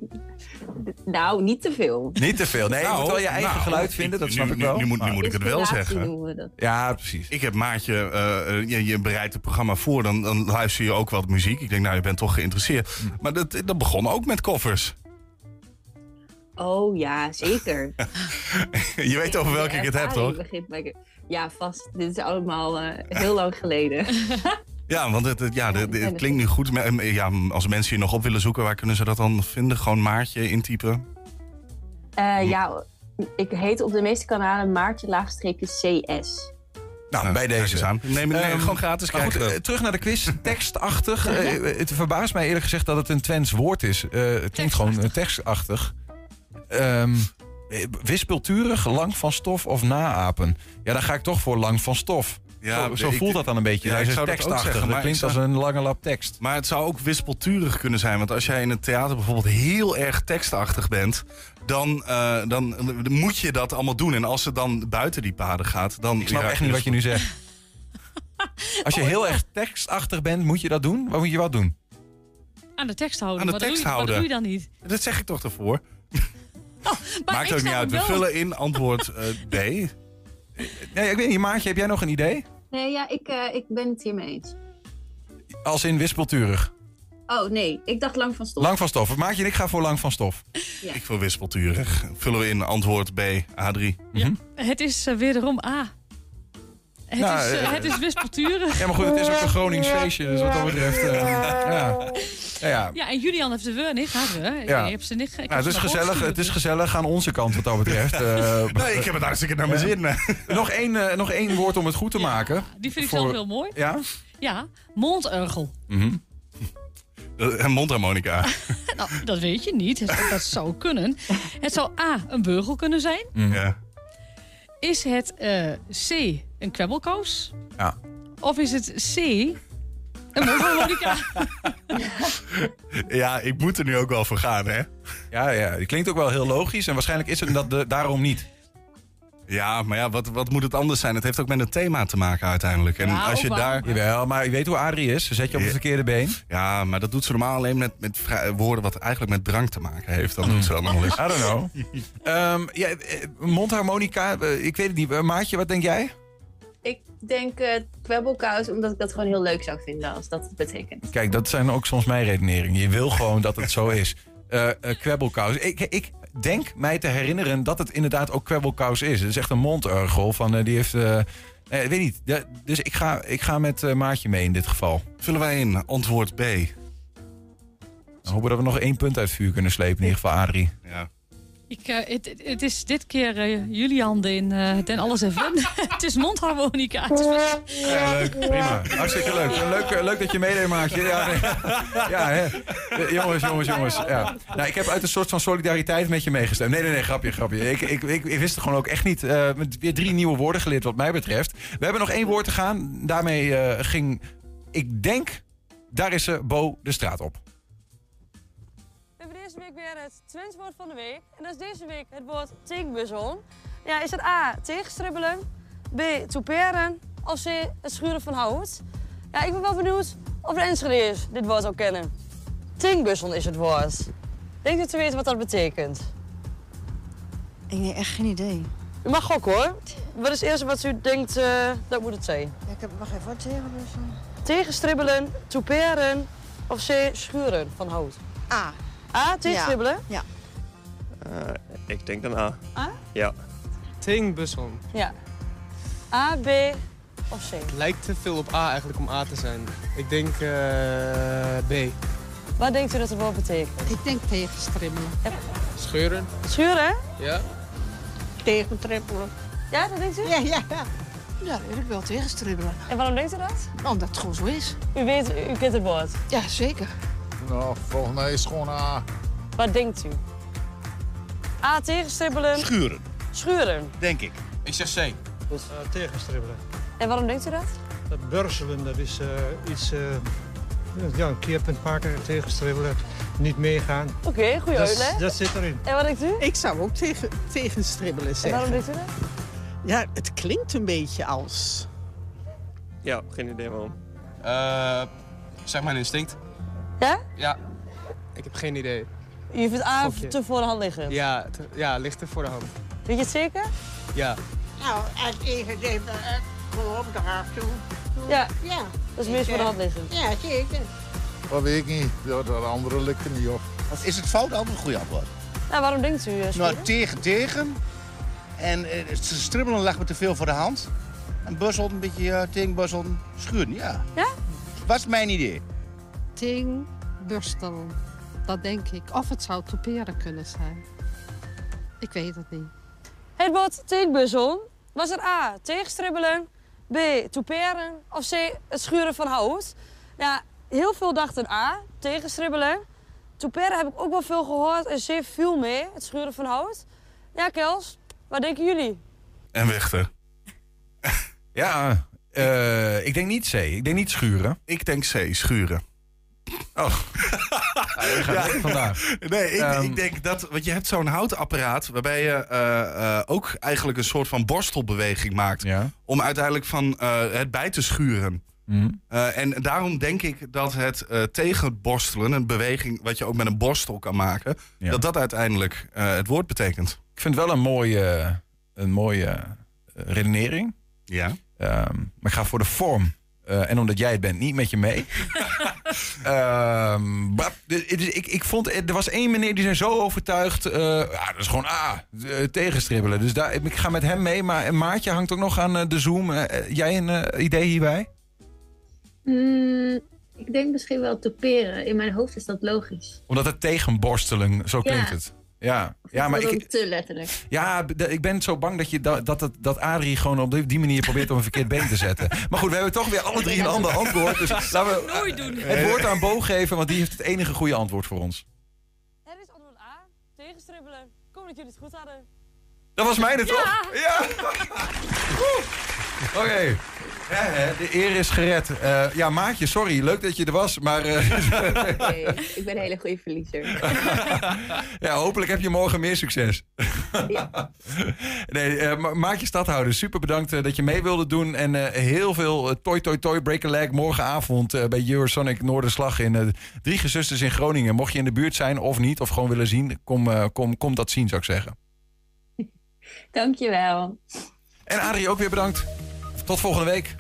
d- nou, niet te veel. Niet te veel. Nee, je Nou, moet wel je eigen nou, geluid vinden, dat nu- snap nu, ik wel. Nu, moet, nu moet ik het wel zeggen. Ja, precies. Ik heb Maatje, eh, je, je bereidt het programma voor, dan, dan luister je ook wat muziek. Ik denk, nou, je bent toch geïnteresseerd. Hm. Maar dat, dat begon ook met koffers. Oh ja, zeker. je weet over welke ik het heb, toch? Ja, vast. Dit is allemaal eh, heel lang geleden. Ja, want het, het- ja, de- de- het klinkt nu goed. Maar, eh, Ja, als mensen je nog op willen zoeken, waar kunnen ze dat dan vinden? Gewoon Maartje intypen. Eh, ja, ik heet op de meeste kanalen Maartje laagstreepje CS. Nou, bij deze. aan. Neem, neem Ehm, gewoon gratis maar goed, eh, terug naar de quiz. Tekstachtig. Het verbaast mij eerlijk gezegd dat het een Twents woord is. Eh, het klinkt gewoon tekstachtig. Ehm, eh, wispelturig, lang van stof of naapen. Ja, dan ga ik toch voor lang van stof. Ja, zo zo ik- voelt dat dan een beetje. Ja, Hij ik is zou dat ook tekstachtig. zeggen, dat maar klinkt als een lange lap tekst. Maar het zou ook wispelturig kunnen zijn. Want als jij in het theater bijvoorbeeld heel erg tekstachtig bent... dan, eh, dan moet je dat allemaal doen. En als het dan buiten die paden gaat... dan Ik snap echt niet wat je nu zegt. Als je heel erg tekstachtig bent, moet je dat doen? Wat moet je wat doen? Aan de tekst houden. Aan de wat tekst doe je, houden. Wat doe je dan niet? Dat zeg ik toch ervoor? Maar Maakt ook niet uit. We vullen in antwoord eh, B. Nee, ik weet niet. Maartje, heb jij nog een idee? Nee, ja, ik, eh, ik ben het hiermee eens. Als in wispelturig. Oh nee, ik dacht lang van stof. Lang van stof. Maartje en ik ga voor lang van stof. Ja. Ik wil wispelturig. Vullen we in antwoord B, A3. Mhm. Het is eh, wederom A. Het, Nou, is, eh, eh, het is wispelturig. Ja, maar goed, het is ook een Gronings feestje. Dus wat dat betreft... eh, ja. Ja, ja. Ja, en Julian heeft de we niet gehad. Hè? Ja. Je hebt ze niet. ik Nou, het, is gezellig, het is dus. gezellig aan onze kant wat dat betreft. Eh, Nee, ik heb het hartstikke naar mijn zin. nog, één, eh, nog één woord om het goed te maken. Die vind ik Voor- zelf heel mooi. Ja? Ja, mondurgel. Mhm. En mondharmonica. Nou, dat weet je niet. Het- Dat zou kunnen. Het zou A, een beugel kunnen zijn. Ja. Is het eh, C, een kwebbelkous? Ja. Of is het C, een mondharmonica? ja, ik moet er nu ook wel voor gaan, hè? Ja, ja, die klinkt ook wel heel logisch. En waarschijnlijk is het dat de- daarom niet. Ja, maar ja, wat, wat moet het anders zijn? Het heeft ook met het thema te maken uiteindelijk. En Ja, als je daar... Jawel, maar je weet hoe Adrie is. Ze zet je op het verkeerde been. Ja, maar dat doet ze normaal alleen met, met woorden wat eigenlijk met drank te maken heeft. Dan doet ze dat nog wel eens. I don't know. Ehm, ja, eh, mondharmonica, eh, ik weet het niet. Eh, Maatje, wat denk jij? Ik denk eh kwebbelkous, omdat ik dat gewoon heel leuk zou vinden als dat het betekent. Kijk, dat zijn ook soms mijn redeneringen. Je wil gewoon dat het zo is. Eh eh, kwebbelkous. Ik, ik denk mij te herinneren dat het inderdaad ook kwebbelkous is. Het is echt een mondurgel van eh, die heeft... eh, eh, ik weet niet. Ja, dus ik ga, ik ga met eh, Maatje mee in dit geval. Vullen wij in antwoord B. Dan hopen dat we nog één punt uit het vuur kunnen slepen. In ieder geval Adrie. Ja. Ik, eh, het, is dit keer eh, Julian in eh Den Alles even. het is mondharmonica. Het is- Ja, leuk. Prima. Hartstikke leuk. Leuk, eh, leuk dat je meedeed, Maatje. Ja, nee. ja hè. Eh, jongens, jongens, jongens. Ja. Nou, ik heb uit een soort van solidariteit met je meegestemd. Nee, nee, nee, grapje, grapje. Ik, ik, ik, ik wist het gewoon ook echt niet. Eh, met weer drie nieuwe woorden geleerd wat mij betreft. We hebben nog één woord te gaan. Daarmee eh, ging, ik denk, daar is ze, Bo de straat op. Deze week weer het Twents woord van de week. En dat is deze week het woord tegenbuzzel. Ja, is het A, tegenstribbelen, B, toeperen of C, het schuren van hout? Ja, ik ben wel benieuwd of de Enschedeers dit woord ook kennen. Tegenbuzzel is het woord. Denkt u te weten wat dat betekent? Ik heb echt geen idee. U mag gokken hoor. Wat is het eerste wat u denkt eh, dat moet het zijn? Ja, ik heb wacht even wat. Tegenstribbelen, toeperen of C, schuren van hout? A. A, tegenstribbelen? Ja. Eh, ik denk dan A. A? Ja. Tegenbussel. Ja. A, B of C? Lijkt te veel op A eigenlijk om A te zijn. Ik denk eh, B. Wat denkt u dat het woord betekent? Ik denk tegenstribbelen. Scheuren. Schuren? Ja. Tegentribbelen. Ja, dat denkt u? Ja, ja, ja. Ja, dat wil ik wel tegenstribbelen. En waarom denkt u dat? Omdat het gewoon zo is. U weet, u kent het woord. Ja, zeker. Nou, volgens mij is het gewoon A. Wat denkt u? A, tegenstribbelen. Schuren. Schuren. Denk ik. Ik zeg C. tegenstribbelen. En waarom denkt u dat? Dat burselen, dat is eh, iets... eh, ja, een keerpunt maken, tegenstribbelen, niet meegaan. Oké, goede Dat is- uitleg. Dat zit erin. En wat denkt u? Ik zou ook tegen, tegenstribbelen En zeggen. waarom denkt u dat? Ja, het klinkt een beetje als... Ja, geen idee waarom. Eh, zeg mijn instinct. Ja? Ja. Ik heb geen idee. Je vindt A Gokje. te voor de hand liggen. Ja, ja, ligt er voor de hand. Weet je het zeker? Ja. Nou, als even even gewoon eraf toe. Ja. Ja. Dat is meest voor de hand liggen. Ja, zeker. Dat weet ik niet. De, de andere lukt er niet op. Is het fout ook een goede antwoord? Nou, waarom denkt u? eh, Nou, tegen, tegen. En eh, het stribbelen lag me te veel voor de hand. En buzzelen, een beetje uh, tegenbuzzelen, schuren, ja. Ja? Wat is mijn idee? Ting, burstel. Dat denk ik. Of het zou toeperen kunnen zijn. Ik weet het niet. Het woord teekbuzzel was er A. Tegenstribbelen, B. Toeperen of C. Het schuren van hout. Ja, heel veel dachten A. Tegenstribbelen. Toeperen heb ik ook wel veel gehoord en C. viel mee. Het schuren van hout. Ja, Kels, wat denken jullie? En Wechter. Ja, eh, ik denk niet C. Ik denk niet schuren. Ik denk C, schuren. Oh. vandaag. Nee, ik, Ehm, ik denk dat, want je hebt zo'n houtapparaat waarbij je eh, eh, ook eigenlijk een soort van borstelbeweging maakt. Om uiteindelijk van eh, het bij te schuren. Mhm. Eh, en daarom denk ik dat het eh, tegenborstelen, een beweging wat je ook met een borstel kan maken, Ja. dat dat uiteindelijk eh, het woord betekent. Ik vind het wel een mooie, een mooie redenering. Ja. Ehm, maar ik ga voor de vorm. Eh, en omdat jij het bent, niet met je mee. Ehm, dus ik, ik vond, er was één meneer die zijn zo overtuigd. eh, ja, dat is gewoon A, eh, tegenstribbelen. Dus daar, ik ga met hem mee. Maar maatje hangt ook nog aan eh, de Zoom. Jij een idee hierbij? Hmm, ik denk misschien wel toeperen. In mijn hoofd is dat logisch. Omdat het tegenborstelen, zo Ja. klinkt het. Ja, ja maar ik, te letterlijk. Ja, ik ben zo bang dat, je, dat, dat, dat Adrie gewoon op die- die manier probeert om een verkeerd been te zetten. Maar goed, we hebben toch weer alle drie een ander antwoord. Dus laten we Nooit doen. het woord aan Bo geven, want die heeft het enige goede antwoord voor ons. Het is antwoord A. Tegenstribbelen. Ik hoop dat jullie het goed hadden. Dat was mijne, toch? Ja. Oké. Ja, de eer is gered. Eh, ja, Maatje, sorry. Leuk dat je er was, maar... eh, Nee, ik ben een hele goede verliezer. ja, hopelijk heb je morgen meer succes. nee, Ma- Maatje Stadhouder, super bedankt dat je mee wilde doen. En heel veel toi toi toi break a leg morgenavond bij Eurosonic Noorderslag in Drie Gezusters in Groningen. Mocht je in de buurt zijn of niet, of gewoon willen zien, kom, kom, kom dat zien zou ik zeggen. Dankjewel. En Adrie ook weer bedankt. Tot volgende week.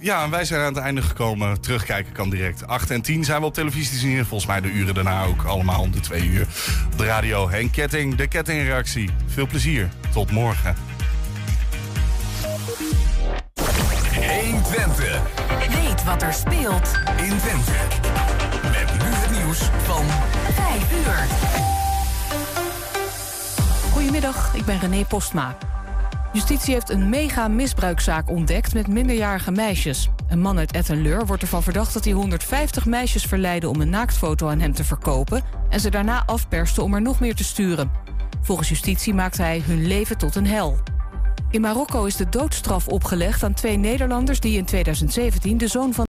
Ja, en wij zijn aan het einde gekomen. Terugkijken kan direct. 8 en 10 zijn we op televisie te zien. Volgens mij de uren daarna ook allemaal om de twee uur. Op de radio Henk Ketting, de kettingreactie. Veel plezier. Tot morgen. 120. Weet wat er speelt in Twente. Met nu het nieuws van 5 uur. Goedemiddag, ik ben René Postma. Justitie heeft een mega misbruikzaak ontdekt met minderjarige meisjes. Een man uit Ettenleur wordt ervan verdacht dat hij 150 meisjes verleidde om een naaktfoto aan hem te verkopen en ze daarna afperste om er nog meer te sturen. Volgens justitie maakte hij hun leven tot een hel. In Marokko is de doodstraf opgelegd aan twee Nederlanders die in 2017 de zoon van